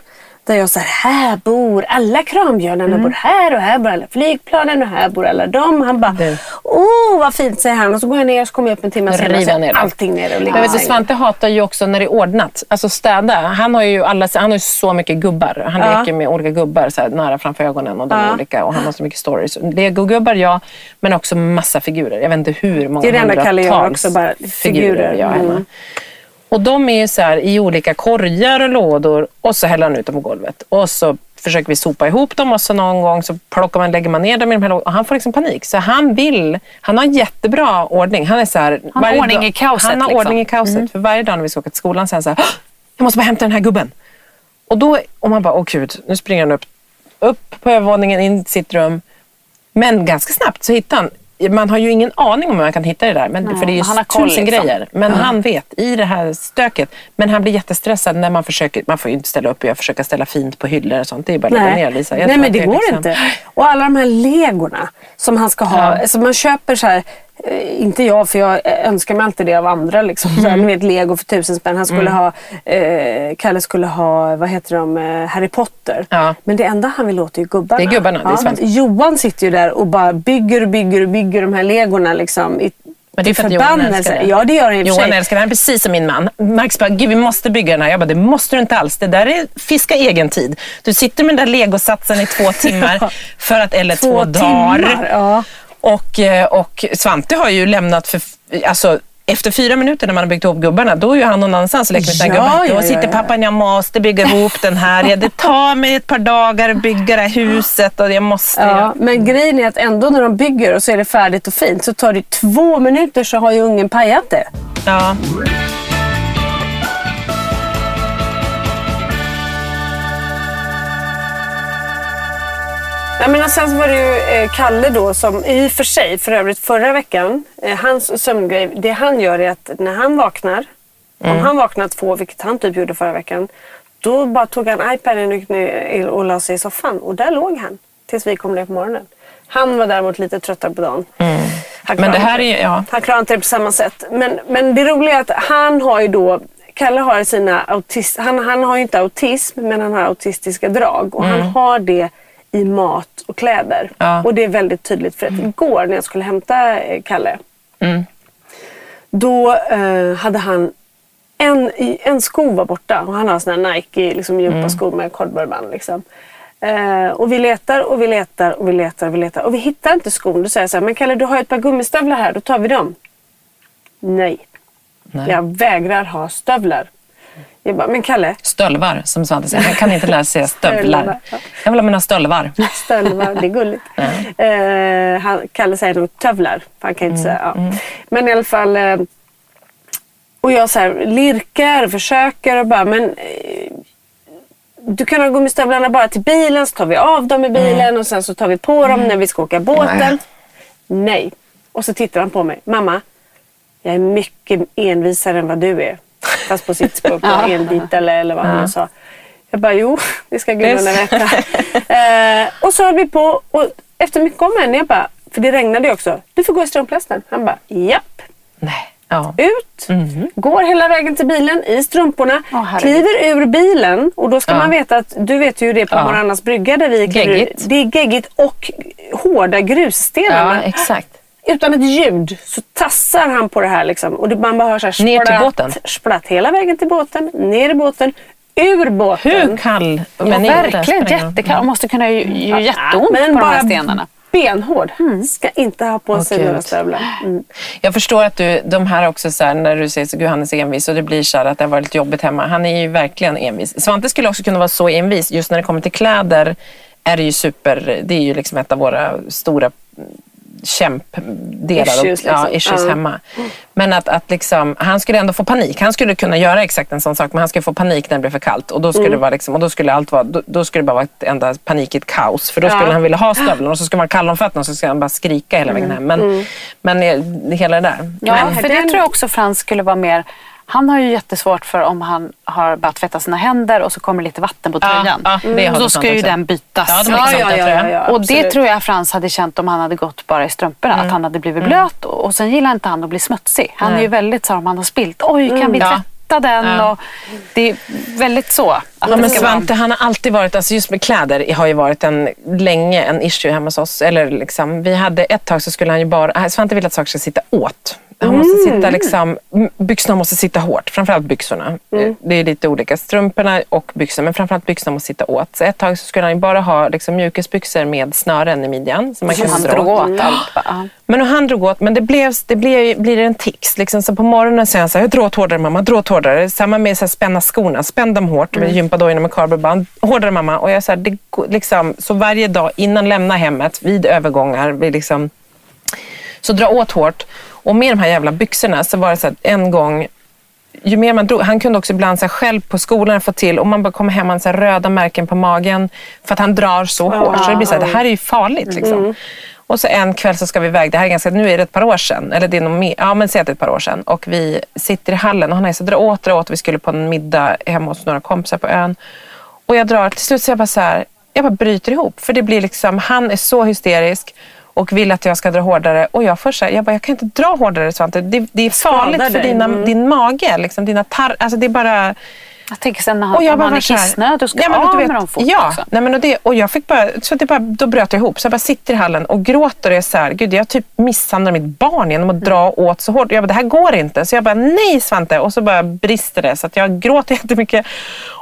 där jag säger här bor alla krambjörnarna Mm. bor här och här bor alla flygplanen och här bor alla dem. Han bara, Det. åh vad fint säger han. Och så går jag ner och så kommer jag upp en timme senare och så är det. allting nere och ligger Men vet du. Svante hatar ju också när det är ordnat. Alltså städa. Han har ju, alla, han har ju så mycket gubbar. Han Ja. leker med olika gubbar så här, nära framför ögonen. Och, de är Ja. olika, och han har så mycket stories. Lego-gubbar ja, men också massa figurer. Jag vet inte hur många Det är det enda Kalle gör hundratals också, bara figurer. jag. Mm. Och de är så här i olika korgar och lådor och så häller han ut dem på golvet. Och så försöker vi sopa ihop dem och så någon gång så plockar man, lägger man ner dem i de här lådorna. Och han får liksom panik. Så han vill, han har jättebra ordning. Han är så här, Han har ordning dag- i kaoset, Han har liksom. ordning i kaoset. För varje dag när vi ska åka till skolan så är han så här, "Åh, jag måste bara hämta den här gubben. Och då, och man bara, åh gud, nu springer han upp, upp på övervåningen in i sitt rum. Men ganska snabbt så hittar han, man har ju ingen aning om hur man kan hitta det där. Men, för det är ju han har koll, tusen liksom. grejer. Men han vet i det här stöket. Men han blir jättestressad när man försöker, man får ju inte ställa upp och jag försöker ställa fint på hyllor och sånt. Det är bara att lägga ner Lisa. Jag Nej men det är går liksom- inte. Och alla de här legorna som han ska ha. Ja. Alltså man köper så här, inte jag för jag eh, önskar mig alltid det av andra. Liksom. Så Mm. ni vet lego för tusen spänn. Han skulle ha, eh, Kalle skulle ha, vad heter de, eh, Harry Potter. Ja. Men det enda han vill åt är ju gubbarna. Det är gubbarna, det är ja. Johan sitter ju där och bara bygger och bygger och bygger de här legorna liksom. I, Men det är för att Johan älskar det. Ja det gör han i Johan älskar det. Han är precis som min man. Max bara, gud vi måste bygga den här. Jag bara, det måste du inte alls. Det där är fiska egen tid. Du sitter med den där legosatsen i två timmar, för att, eller två, Två dagar. timmar, ja. Och, eh, och Svante har ju lämnat för, alltså, efter fyra minuter när man har byggt ihop gubbarna, då är ju han någon annanstans och leker med sina Ja, gubbar. Då ja, ja, sitter ja. pappan, jag måste bygga ihop den här. Ja, det tar mig ett par dagar att bygga det här huset och jag måste. Ja, men grejen är att ändå när de bygger och så är det färdigt och fint så tar det två minuter så har ju ungen pajat det. Ja. Ja, men och sen var det ju eh, Kalle då som i och för sig, för övrigt förra veckan, eh, hans sömngrej, det han gör är att när han vaknar, om han vaknar två, vilket han typ gjorde förra veckan, då bara tog han iPaden och gick ner och la sig i soffan och där låg han tills vi kom ner på morgonen. Han var däremot lite tröttare på dagen. Han Men klarade det här är, ja. han klarar inte det på samma sätt. Men, men det roliga är att han har ju då, Kalle har sina autis, han, han har ju inte autism men han har autistiska drag. Och han har det i mat och kläder. Ja. Och det är väldigt tydligt för att igår när jag skulle hämta eh, Kalle. Då eh, hade han en, en sko var borta och han har såna här Nike liksom, djupa skor med kordband. Liksom. Eh, och vi letar och vi letar och vi letar och vi letar och vi hittar inte skon. Då säger jag så här, men Kalle du har ju ett par gummistövlar här, då tar vi dem. Nej, Nej. jag vägrar ha stövlar. Jag bara, men Kalle, Stölvar, som Svante säger. Han kan inte lära sig Stölvar. stövlar. Jag vill ha mina stölvar. stölvar, det är gulligt. Eh, han, Kalle säger nog tövlar, han kan inte säga ja. Men i alla fall, eh, och jag så här, lirkar och försöker och bara, men eh, du kan ha gummistövlarna bara till bilen så tar vi av dem i bilen och sen så tar vi på dem när vi ska åka båten. Nej. Och så tittar han på mig. Mamma, jag är mycket envisare än vad du är. Fast på sitt språk, ja. enbit eller, eller vad han nu sa. Jag bara, jo, det ska gudarna veta. eh, och så höll vi på och efter mycket om en, jag bara, för det regnade ju också. Du får gå i strumplästen. Han bara, japp. Nej. Ja. Ut, går hela vägen till bilen i strumporna, herregud. kliver ur bilen och då ska Ja. man veta att du vet ju det på Ja. Morannas brygga där vi kliver. Det är geggigt och hårda grusstenar. ja, exakt. Utan ett ljud så tassar han på det här liksom. Och man bara hör så här Ner till splatt, båten? Splatt hela vägen till båten, ner i båten, ur båten. Hur kall? Ja, Men inte, verkligen spelar ingen roll. jättekall. Måste kunna ju, ju jätteont men på de här stenarna. benhård. Ska inte ha på sig Åh, några stövlar. Mm. Jag förstår att du, de här också så här, när du säger så gud han är så envis och det blir så här att det har varit jobbigt hemma. Han är ju verkligen envis. Svante skulle också kunna vara så envis. Just när det kommer till kläder är det ju super, det är ju liksom ett av våra stora kämpdelar Issues, och, ja, liksom. issues Ja. hemma. Men att, att liksom, han skulle ändå få panik. Han skulle kunna göra exakt en sån sak men han skulle få panik när det blev för kallt. Och då skulle, Mm. det, vara liksom, och då skulle allt vara, då, då skulle det bara vara ett enda panikigt kaos. För då skulle Ja. han vilja ha stövlarna och så skulle man kalla om fötterna och så skulle han bara skrika hela vägen hem. Men, men eh, hela det där. Ja, Men för det den- tror jag också Frans skulle vara mer... Han har ju jättesvårt för om han har börjat tvätta sina händer och så kommer lite vatten på Ja, tröjan. ja, så du ska ju den bytas. Ja, de Ja, har ja, ja, ja, ja, och det tror jag Frans hade känt om han hade gått bara i strumporna. Att han hade blivit blöt och, och sen gillar inte han att bli smutsig. Han är Nej. ju väldigt så här, om han har spilt, oj kan vi Ja. tvätta den? Och det är väldigt så. Att Ja, men Svante han har alltid varit, alltså just med kläder har ju varit en, länge en issue hemma hos oss. Eller liksom, vi hade ett tag så skulle han ju bara, äh, Svante vill att saker ska sitta åt. Han måste sitta liksom, m- byxorna måste sitta hårt, framförallt byxorna. Eh, Det är lite olika, strumporna och byxorna, men framförallt byxorna måste sitta åt. Så ett tag så skulle han bara ha liksom, mjukisbyxor med snören i midjan. Så man kan han dra drog åt. åt allt. Men han drog åt, men det, blev, det blev, blir en tics. Liksom. Så på morgonen säger han så här, jag drar åt hårdare mamma, dra åt hårdare. Samma med så här, spänna skorna, spänn dem hårt med gympadojorna med kardborreband. Hårdare mamma. Och jag, så, här, det, liksom, så varje dag innan lämna hemmet, vid övergångar, vi liksom, så dra åt hårt. Och med de här jävla byxorna så var det så att en gång ju mer man drog, han kunde också ibland så här, själv på skolan få till, och man bara kommer hem med så här, röda märken på magen för att han drar så hårt. Så det blir så här, det här är ju farligt. Liksom. Och så en kväll så ska vi iväg, det här är ganska, nu är det ett par år sedan, eller det är nog mer, ja men säg att det är ett par år sedan. Och vi sitter i hallen och han är så dra åt, dra åt, vi skulle på en middag hemma hos några kompisar på ön. Och jag drar, till slut så jag bara så här, jag bara bryter ihop. För det blir liksom, han är så hysterisk och vill att jag ska dra hårdare. Och jag här, jag bara, jag kan inte dra hårdare Svante. Det, det är farligt för dina, din mage, liksom, dina tar, alltså det är bara... Jag tänker sen när han, Och jag om bara han är kissnödig, då ska Ja, men av du vet- med dem fort Ja, också. nej, men och, det, och jag fick bara, så det bara, då bröt jag ihop. Så jag bara sitter i hallen och gråter och är så här, gud jag typ misshandlar mitt barn genom att dra åt så hårt. Jag bara, det här går inte. Så jag bara, nej Svante. Och så bara brister det. Så att jag gråter jättemycket.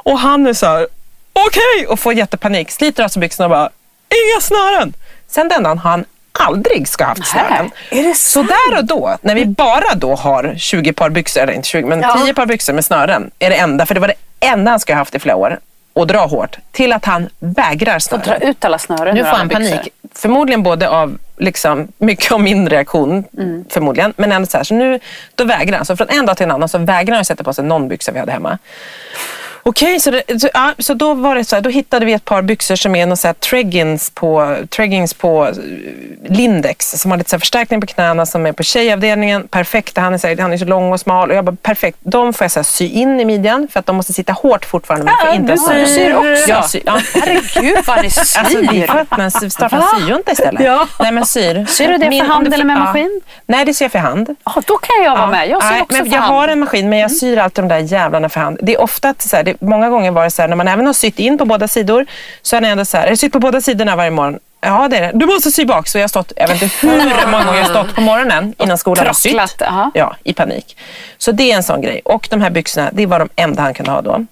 Och han är så här, okej! Och får jättepanik. Sliter av sig byxorna och bara, inga snören. Sen den dagen har han aldrig ska ha haft snören. Är det Så där och då, när vi bara då har 20 par byxor, eller inte 20, men 10 par byxor med snören, är det enda, för det var det enda han ska ha haft i flera år, och dra hårt, till att han vägrar Och dra snören. ut alla snören Nu får han byxor. panik. Förmodligen både av liksom, mycket av min reaktion, förmodligen. Men ändå så här, så nu då vägrar han. Så från en dag till en annan så vägrar han sätta på sig någon byxa vi hade hemma. Okej, så, det, så, ja, så då var det så här, då hittade vi ett par byxor som är någon så här treggings på, treggings på eh, Lindex som har lite så här förstärkning på knäna som är på tjejavdelningen. Perfekta, han är, så här, han är så lång och smal och jag bara perfekt. De får jag så här, sy in i midjan för att de måste sitta hårt fortfarande. Men får inte du syr- syr också? Jag syr, ja. Herregud vad ni syr! Alltså vi får öppna en starta en syjunta istället. Ja. Nej men syr. Syr du det för Min- hand om du- eller med ja. maskin? Nej det syr jag för hand. Ja, då kan jag vara Ja. med. Jag syr Nej, också men för Jag hand. har en maskin men jag syr alltid de där jävlarna för hand. Det är ofta att så här, det, många gånger var det så här, när man även har sytt in på båda sidor så är det ändå så här, är det sytt på båda sidorna varje morgon? Ja det är det. Du måste sy bak. Så jag har stått, jag vet inte hur många gånger jag har stått på morgonen innan skolan har sytt. Ja, i panik. Så det är en sån grej. Och de här byxorna, det var de enda han kunde ha då.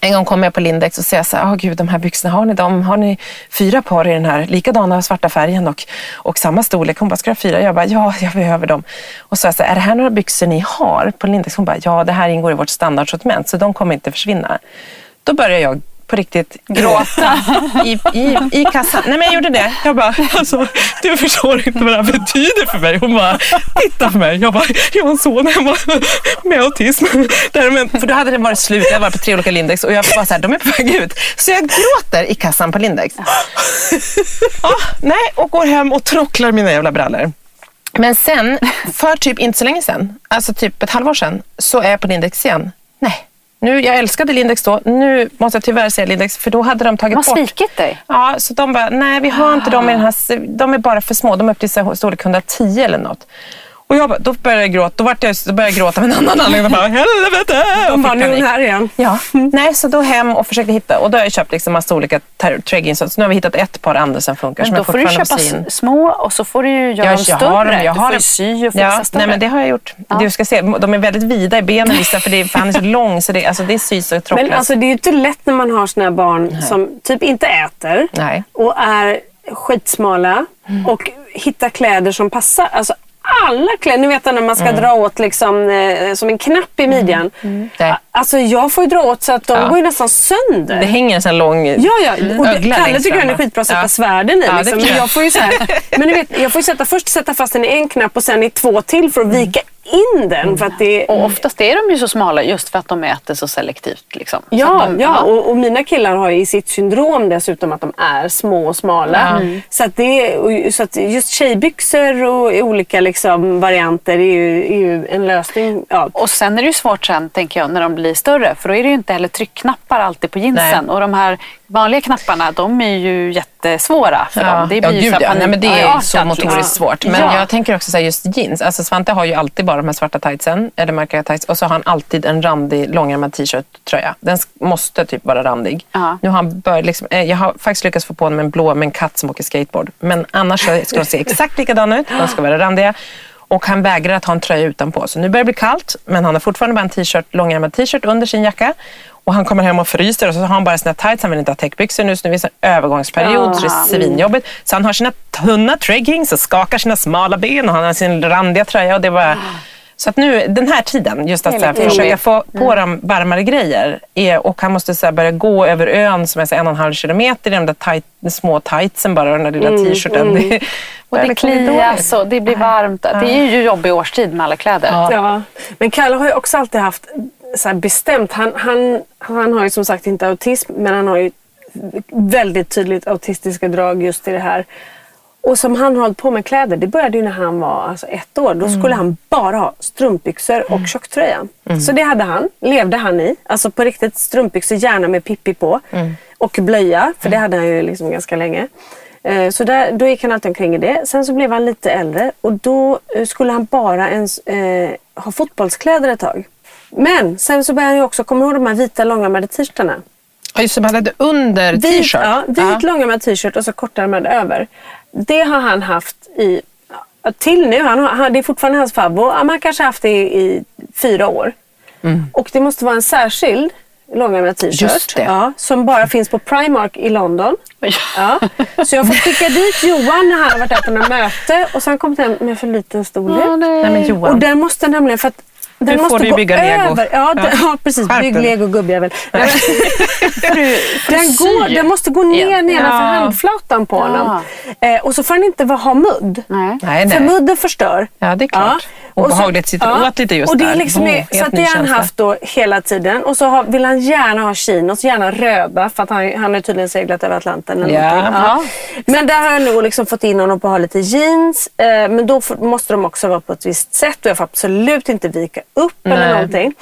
En gång kom jag på Lindex och säger så här, oh, gud de här byxorna, har ni dem? Har ni fyra par i den här likadana svarta färgen och, och samma storlek? Hon bara, ska du ha fyra? Jag bara, ja jag behöver dem. Och så sa jag så här, är det här några byxor ni har på Lindex? Hon bara, ja det här ingår i vårt standardsortiment så de kommer inte försvinna. Då började jag på riktigt gråta i, i, i kassan. Nej men jag gjorde det. Jag bara, alltså, du förstår inte vad det här betyder för mig. Hon bara, titta på mig. Jag bara, jag har en son hemma med autism. Där, men, för då hade det varit slut. Jag var på tre olika Lindex och jag var så här, de är på väg ut. Så jag gråter i kassan på Lindex. Ja, nej, och går hem och trocklar mina jävla brallor. Men sen, för typ inte så länge sedan, alltså typ ett halvår sedan, så är jag på Lindex igen. Nej, nu, jag älskade Lindex då. Nu måste jag tyvärr säga Lindex, för då hade de tagit De har bort. svikit dig. Ja, så de bara, nej vi har inte dem i den här, de är bara för små. De är upp till storlek 110 eller något. Och jag bara, då började jag gråta. Då, vart jag, då började jag gråta av en annan anledning. Jag bara, helvete! De Och bara, nu är hon här igen. Ja, nej så då hem och försökte hitta. Och då har jag köpt liksom massa olika treggingsar. Så nu har vi hittat ett par andra som funkar. Men då får du köpa små och så får du ju göra Jag, dem jag större. har dem. Jag du har får ju sy och fixa ja, större. nej, men det har jag gjort. Du ska se, de är väldigt vida i benen vissa för, det, för han är så lång så det, alltså, det sys och tråcklöst. Men alltså det är ju inte lätt när man har såna här barn som typ inte äter Nej. och är skitsmala och hittar kläder som passar. Alltså alla kläder, ni vet när man ska dra åt liksom, eh, som en knapp i midjan. Nej. Alltså jag får ju dra åt så att de Ja. går ju nästan sönder. Det hänger en sån lång Ja, ja. Och det, Kalle tycker fram, den är skitbra att sätta Ja. svärden i. Ja, liksom. Men jag. jag får ju så här, men ni vet, jag får ju sätta, först sätta fast den i en knapp och sen i två till för att vika in den. För att det, Och oftast är de ju så smala just för att de äter så selektivt. Liksom. Ja, de, ja. Och, och mina killar har ju i sitt syndrom dessutom att de är små och smala. Så, att det, och, så att just tjejbyxor och olika liksom, varianter är ju, är ju en lösning. Ja. Och sen är det ju svårt sen, tänker jag, när de blir större. För då är det ju inte heller tryckknappar alltid på jeansen. Nej. Och de här vanliga knapparna, de är ju jättesvåra för dem. Det ja, blir ju gud, så ja. Nej, men det är panikartat, så motoriskt liksom. svårt. Men Ja. jag tänker också så här, just jeans. Alltså Svante har ju alltid bara de här svarta tightsen, eller märkliga tights. Och så har han alltid en randig långärmad t-shirt-tröja. Den sk- måste typ vara randig. Ja. Nu har han bör, liksom, eh, jag har faktiskt lyckats få på honom en blå med en katt som åker skateboard. Men annars så ska de se exakt likadana ut. De ska vara randiga. Och han vägrar att ha en tröja utanpå. Så nu börjar det bli kallt, men han har fortfarande bara en t-shirt, långärmad t-shirt under sin jacka. Och han kommer hem och fryser och så har han bara sina tights. Han vill inte ha täckbyxor nu, så nu är det en övergångsperiod. Så det är svinjobbigt. Så han har sina tunna treggings och skakar sina smala ben och han har sin randiga tröja. Och det var... Så att nu, den här tiden, just att så här, försöka få på dem varmare grejer. Är, och han måste så här, börja gå över ön som är så en och en halv kilometer i de där tight, små tightsen bara och den där lilla t-shirten. Det Och det klias och det blir varmt. Det är ju jobbig årstid med alla kläder. Ja. Men Kalle har ju också alltid haft så bestämt. Han, han, han har ju som sagt inte autism men han har ju väldigt tydligt autistiska drag just i det här. Och som han har hållit på med kläder, det började ju när han var alltså ett år. Då skulle han bara ha strumpbyxor och tjocktröja. Så det hade han, levde han i. Alltså på riktigt strumpbyxor, gärna med Pippi på. Och blöja, för det hade han ju liksom ganska länge. Eh, Så där, då gick han alltid omkring i det. Sen så blev han lite äldre och då eh, skulle han bara ens, eh, ha fotbollskläder ett tag. Men sen så började han ju också, kommer du ihåg de här vita långärmade t-shirtarna? Ja, just det, man hade under Vit, t-shirt. ja, vit långärmad t-shirt och så kortärmad över. Det har han haft i, ja, till nu. Han har, han, det är fortfarande hans favorit. Han har kanske haft det i, i fyra år. Och det måste vara en särskild långärmad t-shirt. Ja, som bara finns på Primark i London. Ja. Så jag får skicka dit Johan när han har varit där på något möte och så har han kommit hem med för liten storlek. Nej, men Johan. Och den måste nämligen för att den får måste du ju gå bygga lego. över. Ja, den, ja. precis. Bygg lego gubbjävel. Den, går, den måste gå ner Igen. nedanför Ja. handflatan på honom. Eh, och så får den inte ha mudd. Nej. Nej, För nej. mudden förstör. Ja, det är klart. Och så- Obehagligt sitter åt lite just och det är där. liksom, Oh, är- så att det har han haft då hela tiden. Och så har, vill han gärna ha chinos, gärna röda för att han, han har tydligen seglat över Atlanten. Eller Ja. någonting. ja. Men där har jag nog liksom fått in honom på att ha lite jeans. Eh, men då får, måste de också vara på ett visst sätt och jag får absolut inte vika upp eller Nej. någonting.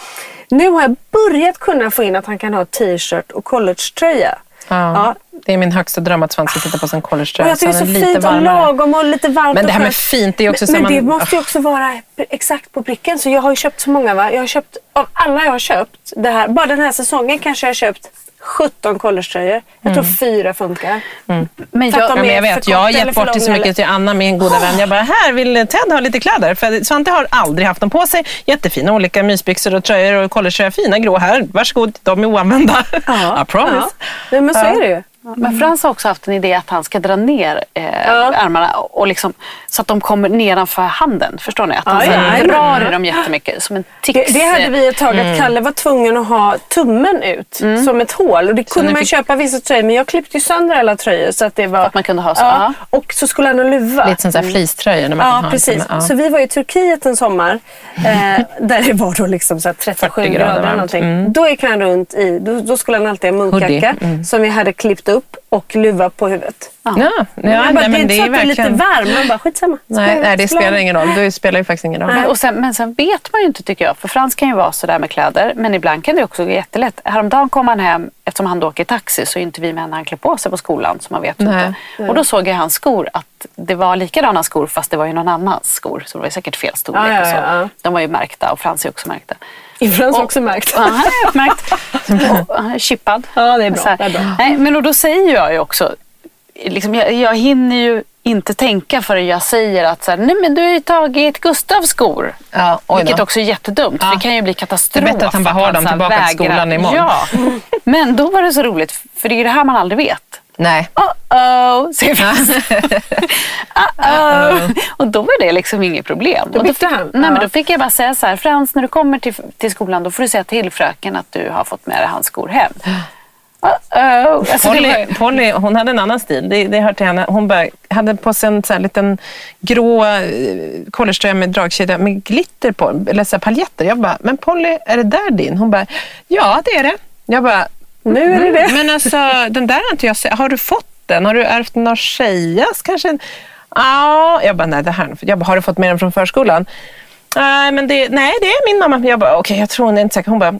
Nu har jag börjat kunna få in att han kan ha t-shirt och collegetröja. Ja. Det är min högsta dröm att Svante sitter på sin collegetröja. jag tycker det är så fint och lagom och lite varmt Men det här med fint, det är också men, så men man- det måste ju också vara exakt på pricken. Så jag har ju köpt så många. Va? Jag har köpt, av alla jag har köpt, det här, bara den här säsongen kanske jag har köpt 17 collegetröjor. Jag tror fyra funkar. Men För att jag, Ja, men är jag vet, jag har eller gett bort det så mycket till Anna, min goda vän. Jag bara, här vill Ted ha lite kläder? För Svante har aldrig haft dem på sig. Jättefina olika mysbyxor och tröjor och collegetröjor. Fina grå här. Varsågod, de är oanvända. Ja, I promise. Ja. Men så är det ju. Men Frans har också haft en idé att han ska dra ner eh, Ja. armarna och liksom, så att de kommer nedanför handen. Förstår ni? Att han Ja, drar ja. i dem jättemycket. Som en Det, tics. det hade vi ett tag, att Kalle var tvungen att ha tummen ut som ett hål. Och det kunde man fick- köpa vissa tröjor, men jag klippte ju sönder alla tröjor. Så att det var... att man kunde ha så, Ja. Och så skulle han ha luva. Lite som så här fleecetröjor. När man kan Ja, ha precis. Ja. Så vi var i Turkiet en sommar eh, där det var då liksom så här 37 40 grader. grader eller någonting. Då gick han runt i, då, då skulle han alltid ha munkjacka Hoodie. som vi hade klippt upp och luva på huvudet. Ja, ja, Man bara, nej, men det är inte så att du är lite varm. Man bara, skitsamma. Nej, nej, det spelar ingen roll. Det spelar ju faktiskt ingen roll. Men, och sen, men sen vet man ju inte tycker jag. För Frans kan ju vara sådär med kläder. Men ibland kan det också gå jättelätt. Häromdagen kom han hem, eftersom han då åker taxi så är inte vi med när han klär på sig på skolan. Så man vet Nej. inte. Och då såg jag hans skor att det var likadana skor fast det var ju någon annans skor. Så det var säkert fel storlek Ja, ja, och så. ja, ja. De var ju märkta och Frans är också märkta. I Frans också märkt. Ja, han är uppmärkt. Och han är chippad. Ja, det är bra. Så. Det är bra. Nej, men och då säger jag ju också, liksom, jag, jag hinner ju inte tänka förrän jag säger att så här, nej men du har ju tagit Gustavs skor. Ja. Vilket också är jättedumt. för Det kan ju bli katastrof. Det är bättre att han bara har dem tillbaka till vägrar- skolan imorgon. Ja, men då var det så roligt. För det är det här man aldrig vet. Nej. Uh-oh, säger Frans. Uh-oh. Och då var det liksom inget problem. Då Och bytte han? Nej, men då fick jag bara säga så här, Frans när du kommer till, till skolan då får du säga till fröken att du har fått med dig hans skor hem. Uh-oh. Alltså, Polly, var, Polly, hon hade en annan stil. Det, det hör till henne. Hon bara, hade på sig en så här liten grå eh, collegetröja med dragkedja med glitter på, eller så paljetter. Jag bara, men Polly, är det där din? Hon bara, ja det är det. Jag bara, Nu är det det. men alltså den där har inte jag sett. Har du fått den? Har du ärvt den av tjejas kanske? Ja, jag bara, nej det här. Jag bara, har du fått med den från förskolan? Nej, men det, nej, det är min mamma. Jag bara, okej, jag tror hon är inte säker. Hon bara,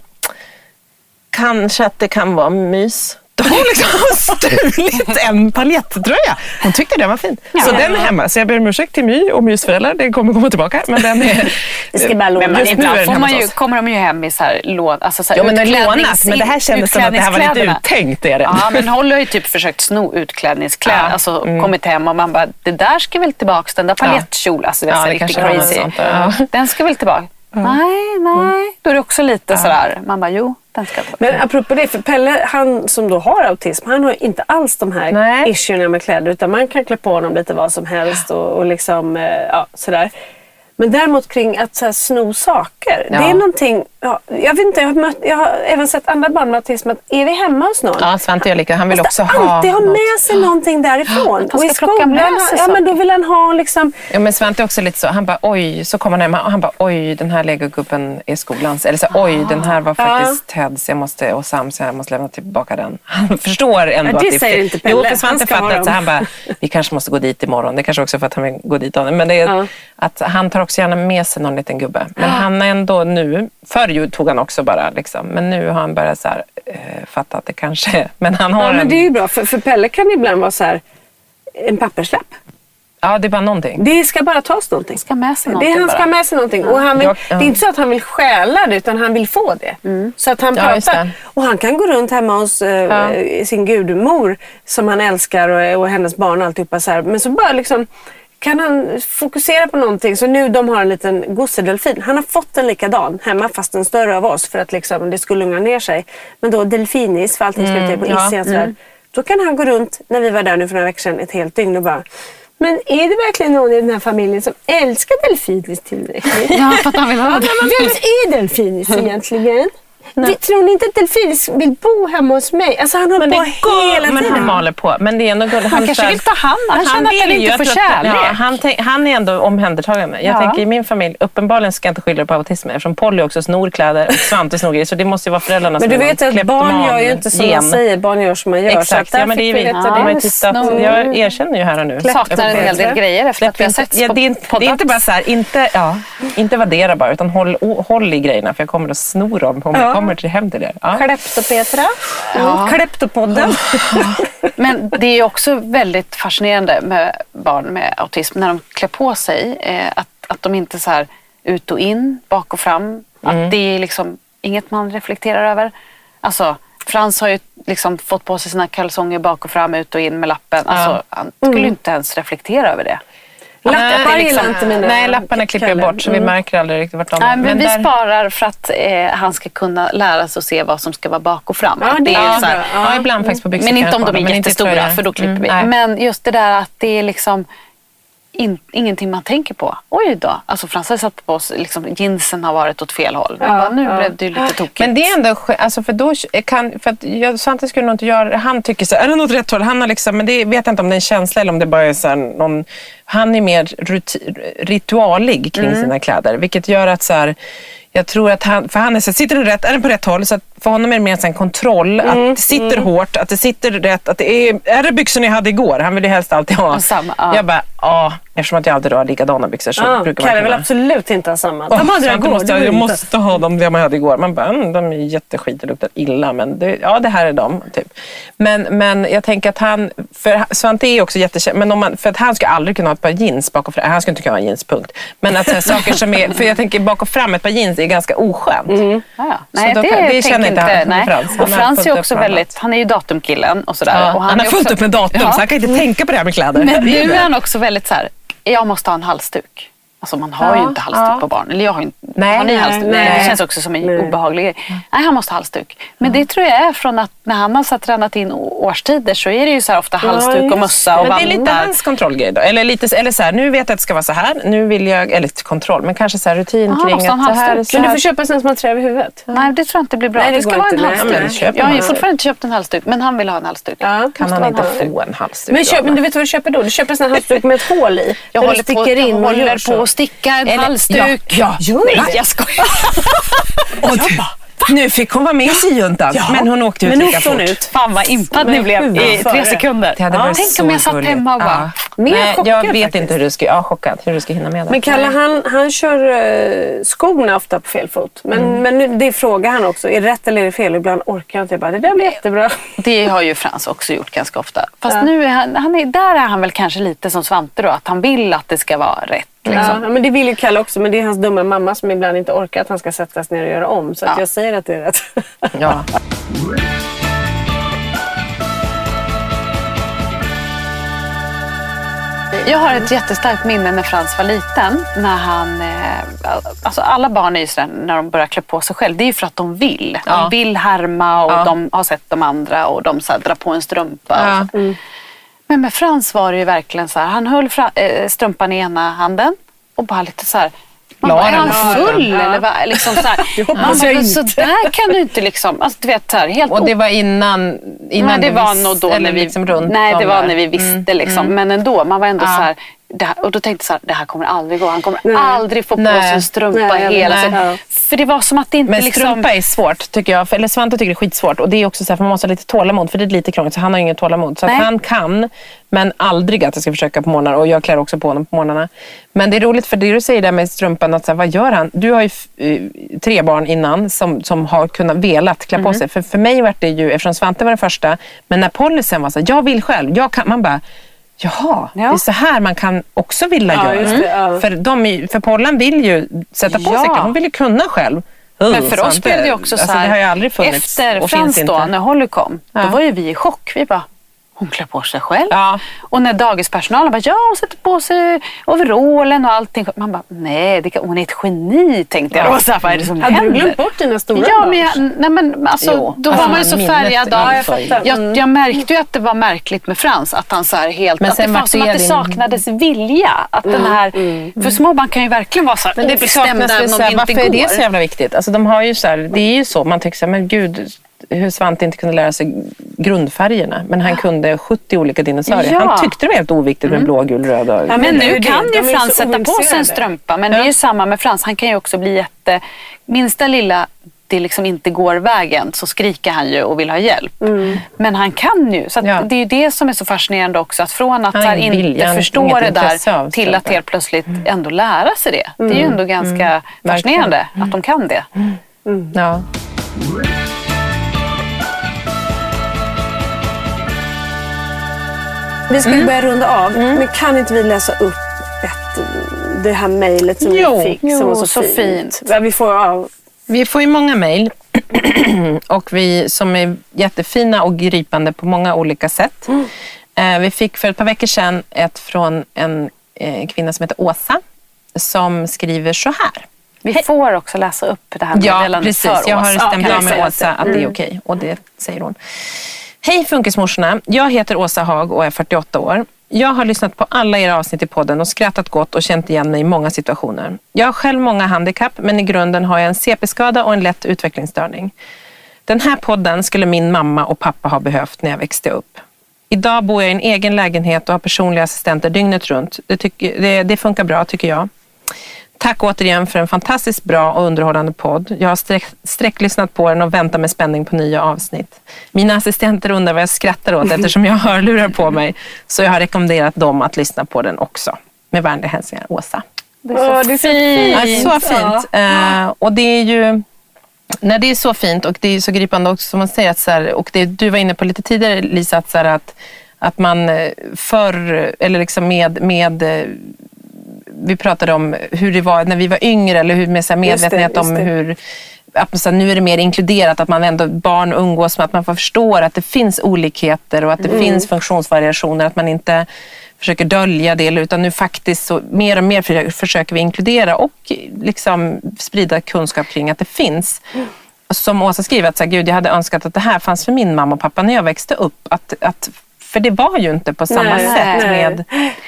kanske att det kan vara mys. Hon liksom stulit en paljettröja. Hon tyckte den var fin. Så den är hemma. Så jag ber om ursäkt till My och Mys föräldrar. Den kommer komma tillbaka. Men den är... Vi ska bara låna. men ibland får man ju, kommer de ju hem i så här lån, alltså så här Ja, men utklädnings-. Men det här kändes som att det här var lite uttänkt. Är det. Ja, men Holly har ju typ försökt sno utklädningskläder. Ja. Alltså Mm. kommit hem och man bara, det där ska väl tillbaka, den där paljettkjolen. Alltså det är Ja, riktigt crazy. ja. Den ska väl tillbaka. Nej, nej. Då är det också lite sådär, man bara, jo, den ska. Men apropå det, för Pelle han som då har autism, han har inte alls de här Nej. issuerna med kläder utan man kan klä på honom lite vad som helst och, och liksom, eh, ja, sådär. Men däremot kring att så här, sno saker, Ja. det är någonting, ja, jag vet inte, jag har, mött, jag har även sett andra barn med autism att är vi hemma hos någon Ja, Svante gör lika. Han vill också ha alltid ha något. med sig någonting därifrån. Och i skolan, med sig ja, men då saker. vill han ha liksom, Ja, men Svante är också lite så. Han bara oj, så kommer han hem och han bara oj, den här legogubben är skolans. Eller så oj, den här var faktiskt Teds jag måste, och Sams, jag måste lämna tillbaka den. Han förstår ändå Ja, att det det är säger inte Pelle. Jo, för Svante så dem. han bara, vi kanske måste gå dit imorgon. Det kanske också för att han vill gå dit. Men det är Ja. att han tar också gärna med sig någon liten gubbe. Men han är ändå nu, förr ju tog han också bara liksom, men nu har han börjat så här, eh, fatta att det kanske, men han har ja, en, men det är ju bra för, för Pelle kan ibland vara så här en papperslapp. ja det är bara någonting. Det ska bara tas någonting. ska med sig Det någonting är, han ska bara. ha med sig någonting. Och han vill, Jag- ja. Det är inte så att han vill stjäla det utan han vill få det. Så att han Ja, pratar. det. Och han kan gå runt hemma hos eh, sin gudmor som han älskar och, och hennes barn och alltihopa så här. Men så bara liksom kan han fokusera på någonting. Så nu de har en liten gossedelfin. Han har fått en likadan hemma fast en större av oss för att liksom, det skulle lugna ner sig. Men då delfinis, för allting slutar på is i hans värld. Då kan han gå runt, när vi var där nu för några veckor sedan, ett helt dygn och bara men är det verkligen någon i den här familjen som älskar delfinis tillräckligt? Ja, för att han vill ha det. Vem är delfinis egentligen? Det, tror ni inte att delfinis vill bo hemma hos mig? Alltså han håller Men på går, hela men tiden. han maler på. Men det är ändå gulligt. Han kanske vill ta hand om- han känner att han inte får kärlek. Ja, han, han är ändå omhändertagande. Jag Ja. tänker i min familj, uppenbarligen ska jag inte skylla på autism eftersom Polly också snor kläder och Svante snor grejer. Så det måste ju vara föräldrarna Men som du är vet att barn gör ju inte som man säger, barn gör som man gör. Exakt, ja, men det är vi. Ja, tittat. Jag erkänner ju här och nu. Saknar en hel del grejer efter att vi har setts ja, det, är inte, bara så här, inte, ja, inte värdera bara, utan håll, i grejerna för jag kommer att sno dem om jag kommer till hem till er. Ja. Kleptopetra. Ja. Kleptopodden. Men det är också väldigt fascinerande med barn med autism när de klär på sig. Eh, att, att de inte så här ut och in, bak och fram. Att det är liksom inget man reflekterar över. Alltså, Frans har ju liksom fått på sig sina kalsonger bak och fram, ut och in med lappen. Alltså, Han skulle ju inte ens reflektera över det. Lappar liksom- gillar inte mina Nej, lapparna klipper jag bort så vi märker aldrig riktigt vart de Nej, men vi där- sparar för att eh, han ska kunna lära sig att se vad som ska vara bak och fram. Ja, det är så bra. här, Ja, ibland faktiskt på byxor Men inte om de är men jättestora för då klipper Mm, vi. nej. Men just det där att det är liksom in, ingenting man tänker på. Oj då. Alltså Frans har satt på oss, liksom, jeansen har varit åt fel håll. Man bara, nu blev det ju lite tokigt. Men det är ändå alltså för då kan, för att jag, Svante skulle nog inte göra Han tycker så här, är det något rätt håll? Han har liksom, men det vet jag inte om det är en känsla eller om det bara är så här, någon, han är mer ruti, ritualig kring Mm. sina kläder. Vilket gör att så här, Jag tror att han, för han är så, sitter den rätt, är den på rätt håll? Så att för honom är det mer en kontroll, Mm, att det sitter hårt, att det sitter rätt, att det är, är det byxorna jag hade igår? Han vill ju helst alltid ha. Ja, samma, ja. Jag bara, ja, eftersom att jag alltid har likadana byxor så Ja, brukar man Kalle vill absolut inte ha samma. Åh, De hade jag igår. måste, jag måste ha dem jag hade igår. Man bara, mm, de är jätteskit och luktar illa men det, ja det här är de. Typ. Men, men jag tänker att han, för Svante är också jättekänd, men om man, för att han ska aldrig kunna ha ett par jeans bak och fram. Han ska inte kunna ha jeans, punkt. Men att här, saker som är, för jag tänker bak och fram, ett par jeans är ganska oskönt. Ja, ja. Nej, då det, kan- det känner inte han, nej. Frans. Han Och har Frans är också väldigt, han är ju datumkillen och sådär. Ja, och han, har är fullt också- upp med datum Ja. så han kan inte tänka på det här med kläder. Men nu är han också väldigt väldigt så här, jag måste ha en halsduk. Alltså man har ju Ja, inte halsduk ja. på barn. Eller jag har ju inte. Nej, har ni halsduk? nej. Det känns också som en Nej. obehaglig grej. Nej, han måste ha halsduk. Men det tror jag är från att när han har så här tränat in årstider så är det ju så här ofta halsduk och mössa och Men det är lite vantar. hans kontrollgrej då. Eller, lite, eller så här, nu vet jag att det ska vara så här. Nu vill jag, eller kontroll, men kanske så här rutin Aha, kring att så här, så Men du här. får köpa sån som har trä över huvudet. Nej, det tror jag inte blir bra. Nej, det det ska vara en halsduk. en jag har ju fortfarande inte köpt en halsduk, men han vill ha en halsduk. Ja, Kan han man inte få en halsduk? Men, då? köp, men du vet vad du köper då? Du köper en sån här halsduk med ett hål i. Jag håller, på, jag håller på sticka en Eller- halsduk. Ja, ja. Nej, jag skojar. Och nu fick hon vara med i syjuntan, men hon åkte ut Men lika fort. ut? Fan vad impad ni blev i tre sekunder. Det hade Ja, varit Tänk om jag satt gulligt. hemma och bara... Mer Nej, chockad jag vet faktiskt. inte hur du ska, ja, chockad, hur du ska hinna med det. Men Kalle han, han kör eh, skorna ofta på fel fot. Men, Mm. men nu, det frågar han också. Är det rätt eller är det fel? Ibland orkar jag inte. Jag bara, det där blir jättebra. Det har ju Frans också gjort ganska ofta. Fast nu är han, han är, där är han väl kanske lite som Svante då, att han vill att det ska vara rätt. Liksom. Ja, men det vill ju Kalle också. Men det är hans dumma mamma som ibland inte orkar att han ska sättas ner och göra om. Så att Ja. jag säger att det är rätt. Ja. Jag har ett jättestarkt minne när Frans var liten. När han, eh, alltså alla barn är ju sådär, när de börjar klä på sig själv, det är ju för att de vill. Ja. De vill härma och Ja. de har sett de andra och de så drar på en strumpa. Ja. Men med Frans var det ju verkligen så här, han höll eh, strumpan i ena handen och bara lite så här man bara, är han full den? eller vad? Liksom så här. Man hoppas jag så där kan du inte liksom, alltså, du vet så här, helt Och det var innan, innan Nej, det var nog då eller när vi, liksom runt nej, det var där. när vi visste liksom. Men ändå, man var ändå Ja. så här, det här, och då tänkte jag så här, det här kommer aldrig gå. Han kommer Nej. aldrig få på Nej. sig en strumpa Nej, hela tiden. För det var som att det inte Men liksom... strumpa är svårt tycker jag. För- Eller Svante tycker det är skitsvårt. Och det är också så här, för man måste ha lite tålamod. För det är lite krångligt. Så han har inget tålamod. Så att han kan. Men aldrig att jag ska försöka på morgnarna. Och jag klär också på honom på morgnarna. Men det är roligt för det du säger där med strumpan. Att så här, vad gör han? Du har ju eh, tre barn innan som, som har kunnat velat klä Mm. på sig. För, för mig var det ju, eftersom Svante var den första. Men när Polly sen var så här, jag vill själv. Jag kan, man bara, Jaha, det är så här man kan också vilja Ja, göra. det, ja. För, de, för Pollan vill ju sätta på Ja. sig, hon vill ju kunna själv. Men Oh, för oss blev det också så alltså, här, det har ju aldrig funnits efter Frans då, inte. när Holly kom, då Ja. var ju vi i chock. Vi bara, hon klär på sig själv. Ja. Och när dagispersonalen bara, ja hon sätter på sig overallen och allting. Man bara, nej, det kan, hon är ett geni tänkte jag. Ja. Så här, vad är det som Hade du händer? glömt bort dina stora Ja, men, jag, nej, men alltså, Jo, då alltså, var man ju så färgad. ju så- jag, jag märkte ju att det var märkligt med Frans. Att han så här helt, Men att det var som det att det din- saknades vilja. Att den här, För små barn kan ju verkligen vara så här Men det om det här, inte varför går. är det så jävla viktigt? Alltså, de har ju så här, det är ju så, man tycker så här, men gud, hur Svante inte kunde lära sig grundfärgerna. Men han kunde 70 olika dinosaurier. Ja. Han tyckte det var helt oviktigt med blå, gul, röd och... Ja, Men nu kan ju Frans sätta på sig en strumpa. Men det är ju samma med Frans. Han kan ju också bli jätte... Minsta lilla det liksom inte går vägen så skriker han ju och vill ha hjälp. Men han kan ju. Så att Ja. det är ju det som är så fascinerande också. Att från att Han vilja, inte har förstå det där till att helt plötsligt ändå lära sig det. Det är ju ändå ganska fascinerande att de kan det. Ja. Vi ska Mm. börja runda av. Men kan inte vi läsa upp ett, det här mejlet som Jo. vi fick? Jo, som var så, så fint. fint. Ja, vi får, ja, Vi får ju många mejl och vi som är jättefina och gripande på många olika sätt. Eh, Vi fick för ett par veckor sedan ett från en eh, kvinna som heter Åsa som skriver så här. Vi får också läsa upp det här Ja, meddelandet precis. för Jag har Åsa. Ja, stämt av med Åsa att att det är okej. Och det säger hon. Hej funkismorsorna. Jag heter Åsa Hag och är 48 år. Jag har lyssnat på alla era avsnitt i podden och skrattat gott och känt igen mig i många situationer. Jag har själv många handikapp men i grunden har jag en CP-skada och en lätt utvecklingsstörning. Den här podden skulle min mamma och pappa ha behövt när jag växte upp. Idag bor jag i en egen lägenhet och har personliga assistenter dygnet runt. Det, tycker, det, det funkar bra tycker jag. Tack återigen för en fantastiskt bra och underhållande podd. Jag har sträck, sträcklyssnat på den och väntar med spänning på nya avsnitt. Mina assistenter undrar vad jag skrattar åt eftersom jag har hörlurar på mig. Så jag har rekommenderat dem att lyssna på den också. Med vänliga hälsningar, Åsa. Det är så, Åh, det är så fint. Ja, så fint. Ja. Uh, och det är ju... När det är så fint och det är så gripande också som man säger att så här, och det du var inne på lite tidigare Lisa, att, så här, att, att man eh, förr, eller liksom med, med eh, vi pratade om hur det var när vi var yngre eller hur med så medvetenhet det, om hur att så nu är det mer inkluderat, att man ändå barn umgås med, att man förstår att det finns olikheter och att det mm. finns funktionsvariationer, att man inte försöker dölja det utan nu faktiskt så mer och mer försöker vi inkludera och liksom sprida kunskap kring att det finns. Mm. Som Åsa skriver, att så här, Gud, jag hade önskat att det här fanns för min mamma och pappa när jag växte upp. Att, att för det var ju inte på samma nej, sätt. Nej. med...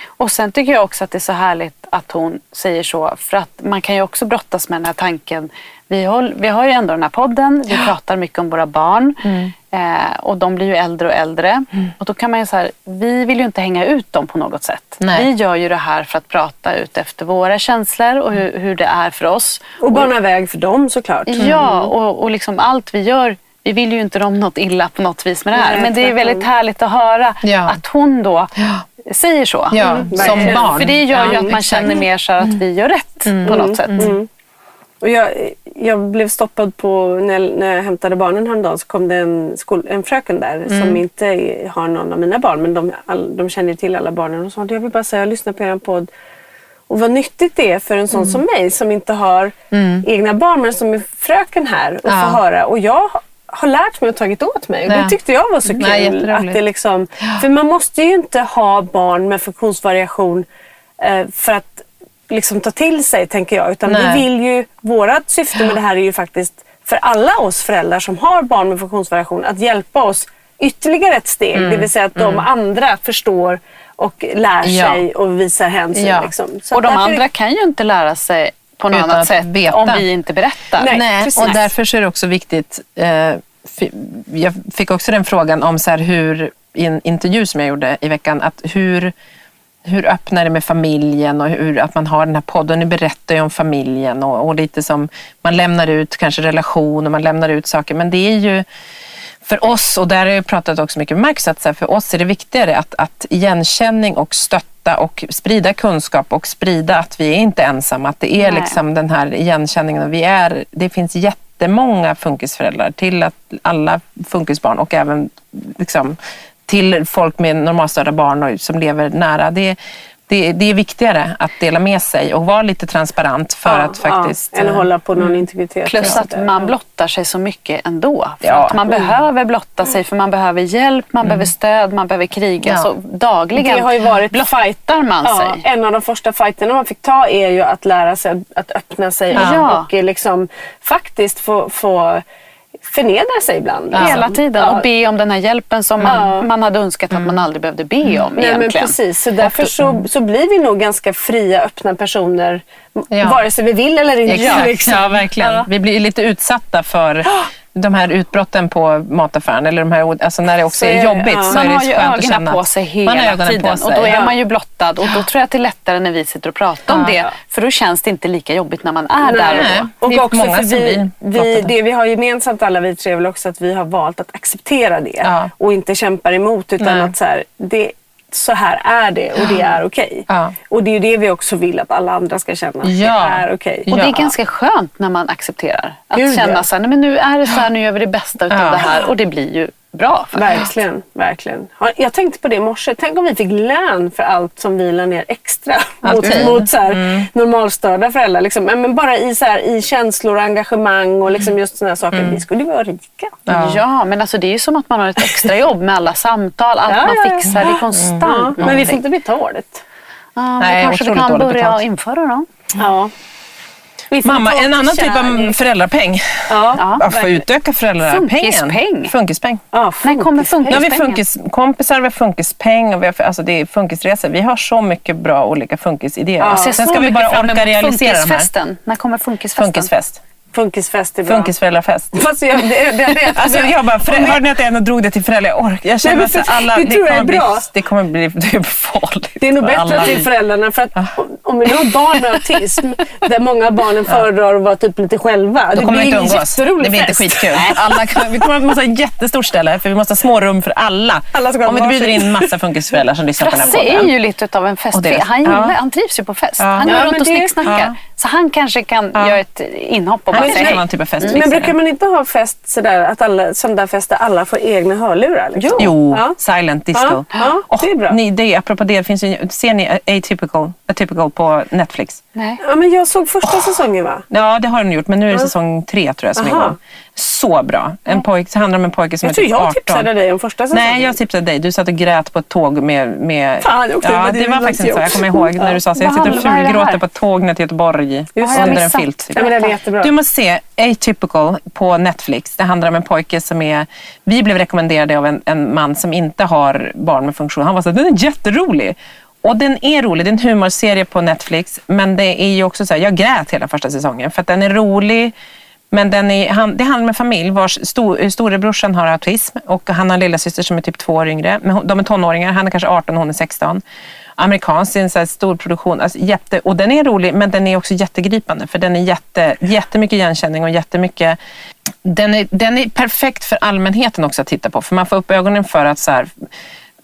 Och sen tycker jag också att det är så härligt att hon säger så. För att man kan ju också brottas med den här tanken. Vi, håll, vi har ju ändå den här podden. Vi ja. pratar mycket om våra barn. Mm. Eh, och de blir ju äldre och äldre. Mm. Och då kan man ju så här, vi vill ju inte hänga ut dem på något sätt. Nej. Vi gör ju det här för att prata ut efter våra känslor och hur, hur det är för oss. Och bana väg för dem såklart. Ja, mm. och, och liksom allt vi gör vi vill ju inte dem något illa på något vis med det här. Nej, men det är väldigt härligt att höra ja. att hon då ja. säger så. Ja, mm. som barn. För det gör ju att man känner mer så att vi gör rätt mm. på något sätt. Mm. Och jag, jag blev stoppad på, när, när jag hämtade barnen häromdagen så kom det en, skol, en fröken där mm. som inte har någon av mina barn men de, all, de känner till alla barnen och sa jag vill bara säga jag lyssnar på er podd och vad nyttigt det är för en sån mm. som mig som inte har mm. egna barn men som är fröken här och ja. få höra. Och jag har lärt mig och tagit åt mig. Och det tyckte jag var så kul. Nej, att det liksom, för man måste ju inte ha barn med funktionsvariation eh, för att liksom ta till sig, tänker jag. Utan Nej. vi vill ju, vårat syfte med det här är ju faktiskt för alla oss föräldrar som har barn med funktionsvariation att hjälpa oss ytterligare ett steg. Mm. Det vill säga att de mm. andra förstår och lär sig ja. och visar hänsyn. Ja. Liksom. och de andra är... kan ju inte lära sig på något annat sätt veta. om vi inte berättar. Nej, Nej och därför är det också viktigt. Eh, jag fick också den frågan om så hur, i en intervju som jag gjorde i veckan, att hur, hur öppnar det med familjen och hur, att man har den här podden. Nu berättar jag om familjen och, och lite som man lämnar ut kanske relationer, man lämnar ut saker. Men det är ju för oss, och där har jag pratat också mycket med Marcus, att för oss är det viktigare att, att igenkänning och stötta och sprida kunskap och sprida att vi är inte ensamma. Att det är Nej. liksom den här igenkänningen. Och vi är, det finns jättemånga funkisföräldrar till att alla funkisbarn och även liksom, till folk med normalstörda barn och, som lever nära. Det, det, det, är viktigare att dela med sig och vara lite transparent för ja, att faktiskt... Ja, att hålla på någon mm. integritet. Plus att man blottar sig så mycket ändå. För ja. att man mm. behöver blotta sig för man behöver hjälp, man mm. behöver stöd, man behöver kriga. Ja. Så dagligen det har ju varit, blottar man ja, sig. En av de första fighterna man fick ta är ju att lära sig att öppna sig och liksom faktiskt få, få förnedra sig ibland. Ja. Hela tiden ja. och be om den här hjälpen som man, ja. man hade önskat att man mm. aldrig behövde be om. Nej, egentligen. men precis, så därför så, så blir vi nog ganska fria, öppna personer ja. vare sig vi vill eller inte. Exakt. Liksom. Ja, verkligen. Vi blir lite utsatta för de här utbrotten på mataffären, eller de här, alltså när det också är, jobbigt ja. så man är det har ju ögonen på sig hela tiden sig, och då är ja. man ju blottad och då tror jag att det är lättare när vi sitter och pratar om det för då känns det inte lika jobbigt när man är Nej. där och då. Och också för vi, vi, det vi har gemensamt alla vi tre är väl också att vi har valt att acceptera det och inte kämpar emot utan Nej. att så här, det så här är det och det är okej. Okay. Ja. Och det är ju det vi också vill att alla andra ska känna. Ja. Det är okej. Okay. Och det är ganska skönt när man accepterar. Att Gud, känna ja. så här, nej, men nu är det så här, nu gör vi det bästa av det här. Och det blir ju bra. Verkligen, verkligen. Jag tänkte på det i morse. Tänk om vi fick lön för allt som vi la ner extra mot, mot så här, mm. normalstörda föräldrar. Liksom. Men bara i, så här, i känslor och engagemang och liksom just sådana saker. Mm. Vi skulle ju vara rika. Ja. ja. men alltså, det är ju som att man har ett extra jobb med alla samtal, allt ja, man fixar. Det är konstant. Mm. Men vi får inte betalt. Ja, Nej, kanske vi kan börja betalt. införa då. Ja. Mamma, en annan typ av föräldrapeng. Ja. Att få utöka föräldrapengen. Funkispeng. Funkispeng. Ja, När kommer funkispengen? Nu har vi funkiskompisar, vi har funkispeng och vi har, alltså det är funkisresor. Vi har så mycket bra olika funkisidéer. Ja. Sen ska vi bara orka realisera de här. När kommer funkisfesten? Funkisfest. Funkisfest är bra. Funkisföräldrafest. Fast jag, det, det, det, Alltså jag bara, för, hörde ni att jag drog det till föräldrar? Jag orkar. Jag känner att alla, det tror jag är kommer bli, bra. det kommer bli typ farligt. Det är nog för bättre alla. till föräldrarna för att om- om vi nu har barn med autism där många av barnen föredrar att vara typ lite själva. Då kommer vi inte umgås. jätterolig Det blir inte fest. skitkul. Alla kan, vi kommer måste ha ett jättestort ställe för vi måste ha små rum för alla. Alla Om vi bjuder in massa funkisföräldrar som lyssnar på den här Frasse är podden. ju lite av en det- Han, gillar, ja. han trivs ju på fest. Ja. Han går Ja, runt och det- snicksnackar. Ja. Så han kanske kan göra ett inhopp och bara säga hej. typ av Men brukar man inte ha fest sådär att alla, sån där fester alla får egna hörlurar? Liksom? Jo, Ja. silent disco. Ja, ja, det är bra. Ni, det, apropå det, finns ju, ser ni Atypical, Atypical på Netflix? Nej. Ja, men jag såg första säsongen va? Ja, det har den gjort, men nu är det säsong tre tror jag som är igång. Så bra. En pojke, det handlar om en pojke som Jag är tror typ jag 18. tipsade dig om första säsongen. Nej, jag tipsade dig. Du satt och grät på ett tåg med... med Fan, jag åkte ja, det din var faktiskt inte så. Jag kommer ihåg när du sa så. Jag sitter och det fulgråter på ett tåg ner till Göteborg Just det. under en filt. typ. Ja. Du måste se Atypical på Netflix. Det handlar om en pojke som är... Vi blev rekommenderade av en, en man som inte har barn med funktion. Han var så här, den är jätterolig. Och den är rolig. Det är en humorserie på Netflix. Men det är ju också så här, jag grät hela första säsongen. För att den är rolig. Men den är, han, det handlar om en familj vars stor, storebrorsan har autism och han har en lillasyster som är typ två år yngre. Men de är tonåringar, han är kanske 18 och hon är 16. Amerikansk, det är en så stor produktion. Alltså jätte, och den är rolig men den är också jättegripande för den är jätte, jättemycket igenkänning och jättemycket den är, den är perfekt för allmänheten också att titta på för man får upp ögonen för att så här,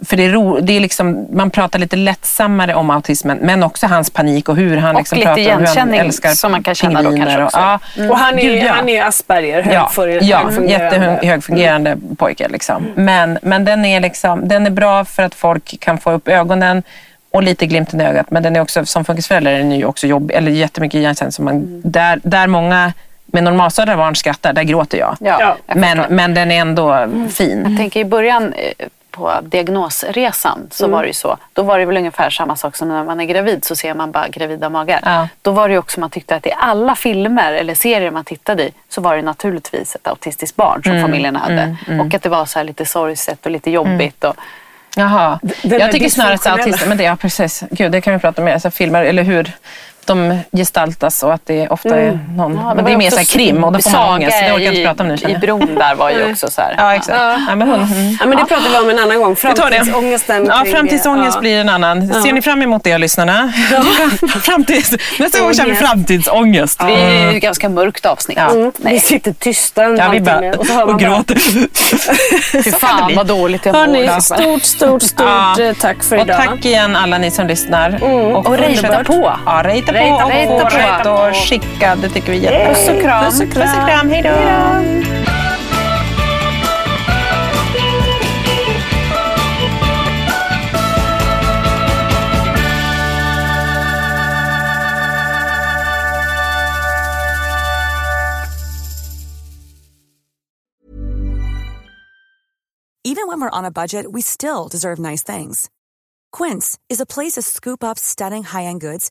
för det är ro, det är liksom, man pratar lite lättsammare om autismen men också hans panik och hur han Och liksom lite pratar om hur han älskar som man kan känna då kanske och- också. ja. Och han är, Gud, ja. han är Asperger, Ja, högför- ja högfungerande. jättehögfungerande pojke. Liksom. Men, men den, är liksom, den är bra för att folk kan få upp ögonen och lite glimten i ögat. Men den är också, som funkisförälder är den ju också jobbig, eller jättemycket igenkänning. Så man, där, där många med normalstörda barn skrattar, där gråter jag. Ja, Ja. jag Men, men den är ändå fin. Jag tänker i början eh, på diagnosresan så var det ju så. Då var det väl ungefär samma sak som när man är gravid så ser man bara gravida magar. Ja. Då var det ju också man tyckte att i alla filmer eller serier man tittade i så var det naturligtvis ett autistiskt barn som familjen hade. Och att det var så här lite sorgset och lite jobbigt. Och, Jaha. den jag tycker snarare att autister, men det, ja precis. Gud, det kan vi prata mer om. Filmer, eller hur de gestaltas och att det ofta är någon... Ja, men det är mer så här krim och då får man ångest. Det orkar jag inte prata om nu känner I bron där var ju också så här. Ja, exakt. Ja. men hon, mm. Ja, men det pratar vi om en annan gång. Det. Framtidsångesten. Ja, framtidsångest det. blir en annan. Ser ni fram emot det, lyssnarna? Framtids... Nästa gång kör vi framtidsångest. Det är ju ett ganska mörkt avsnitt. Ja. Mm. Vi sitter tysta en Ja, vi bara och så och gråter. Fy fan vad dåligt jag mår. Hörni, stort, stort, stort Ja. eh, tack för Och idag. tack igen alla ni som lyssnar. Och ratea på. Ja, på Ratea, och ratea på. och skicka. Det tycker vi är jättebra. Puss och kram. Puss och kram. Puss och kram. Hej då. Even when we're on a budget, we still deserve nice things. Quince is a place to scoop up stunning high-end goods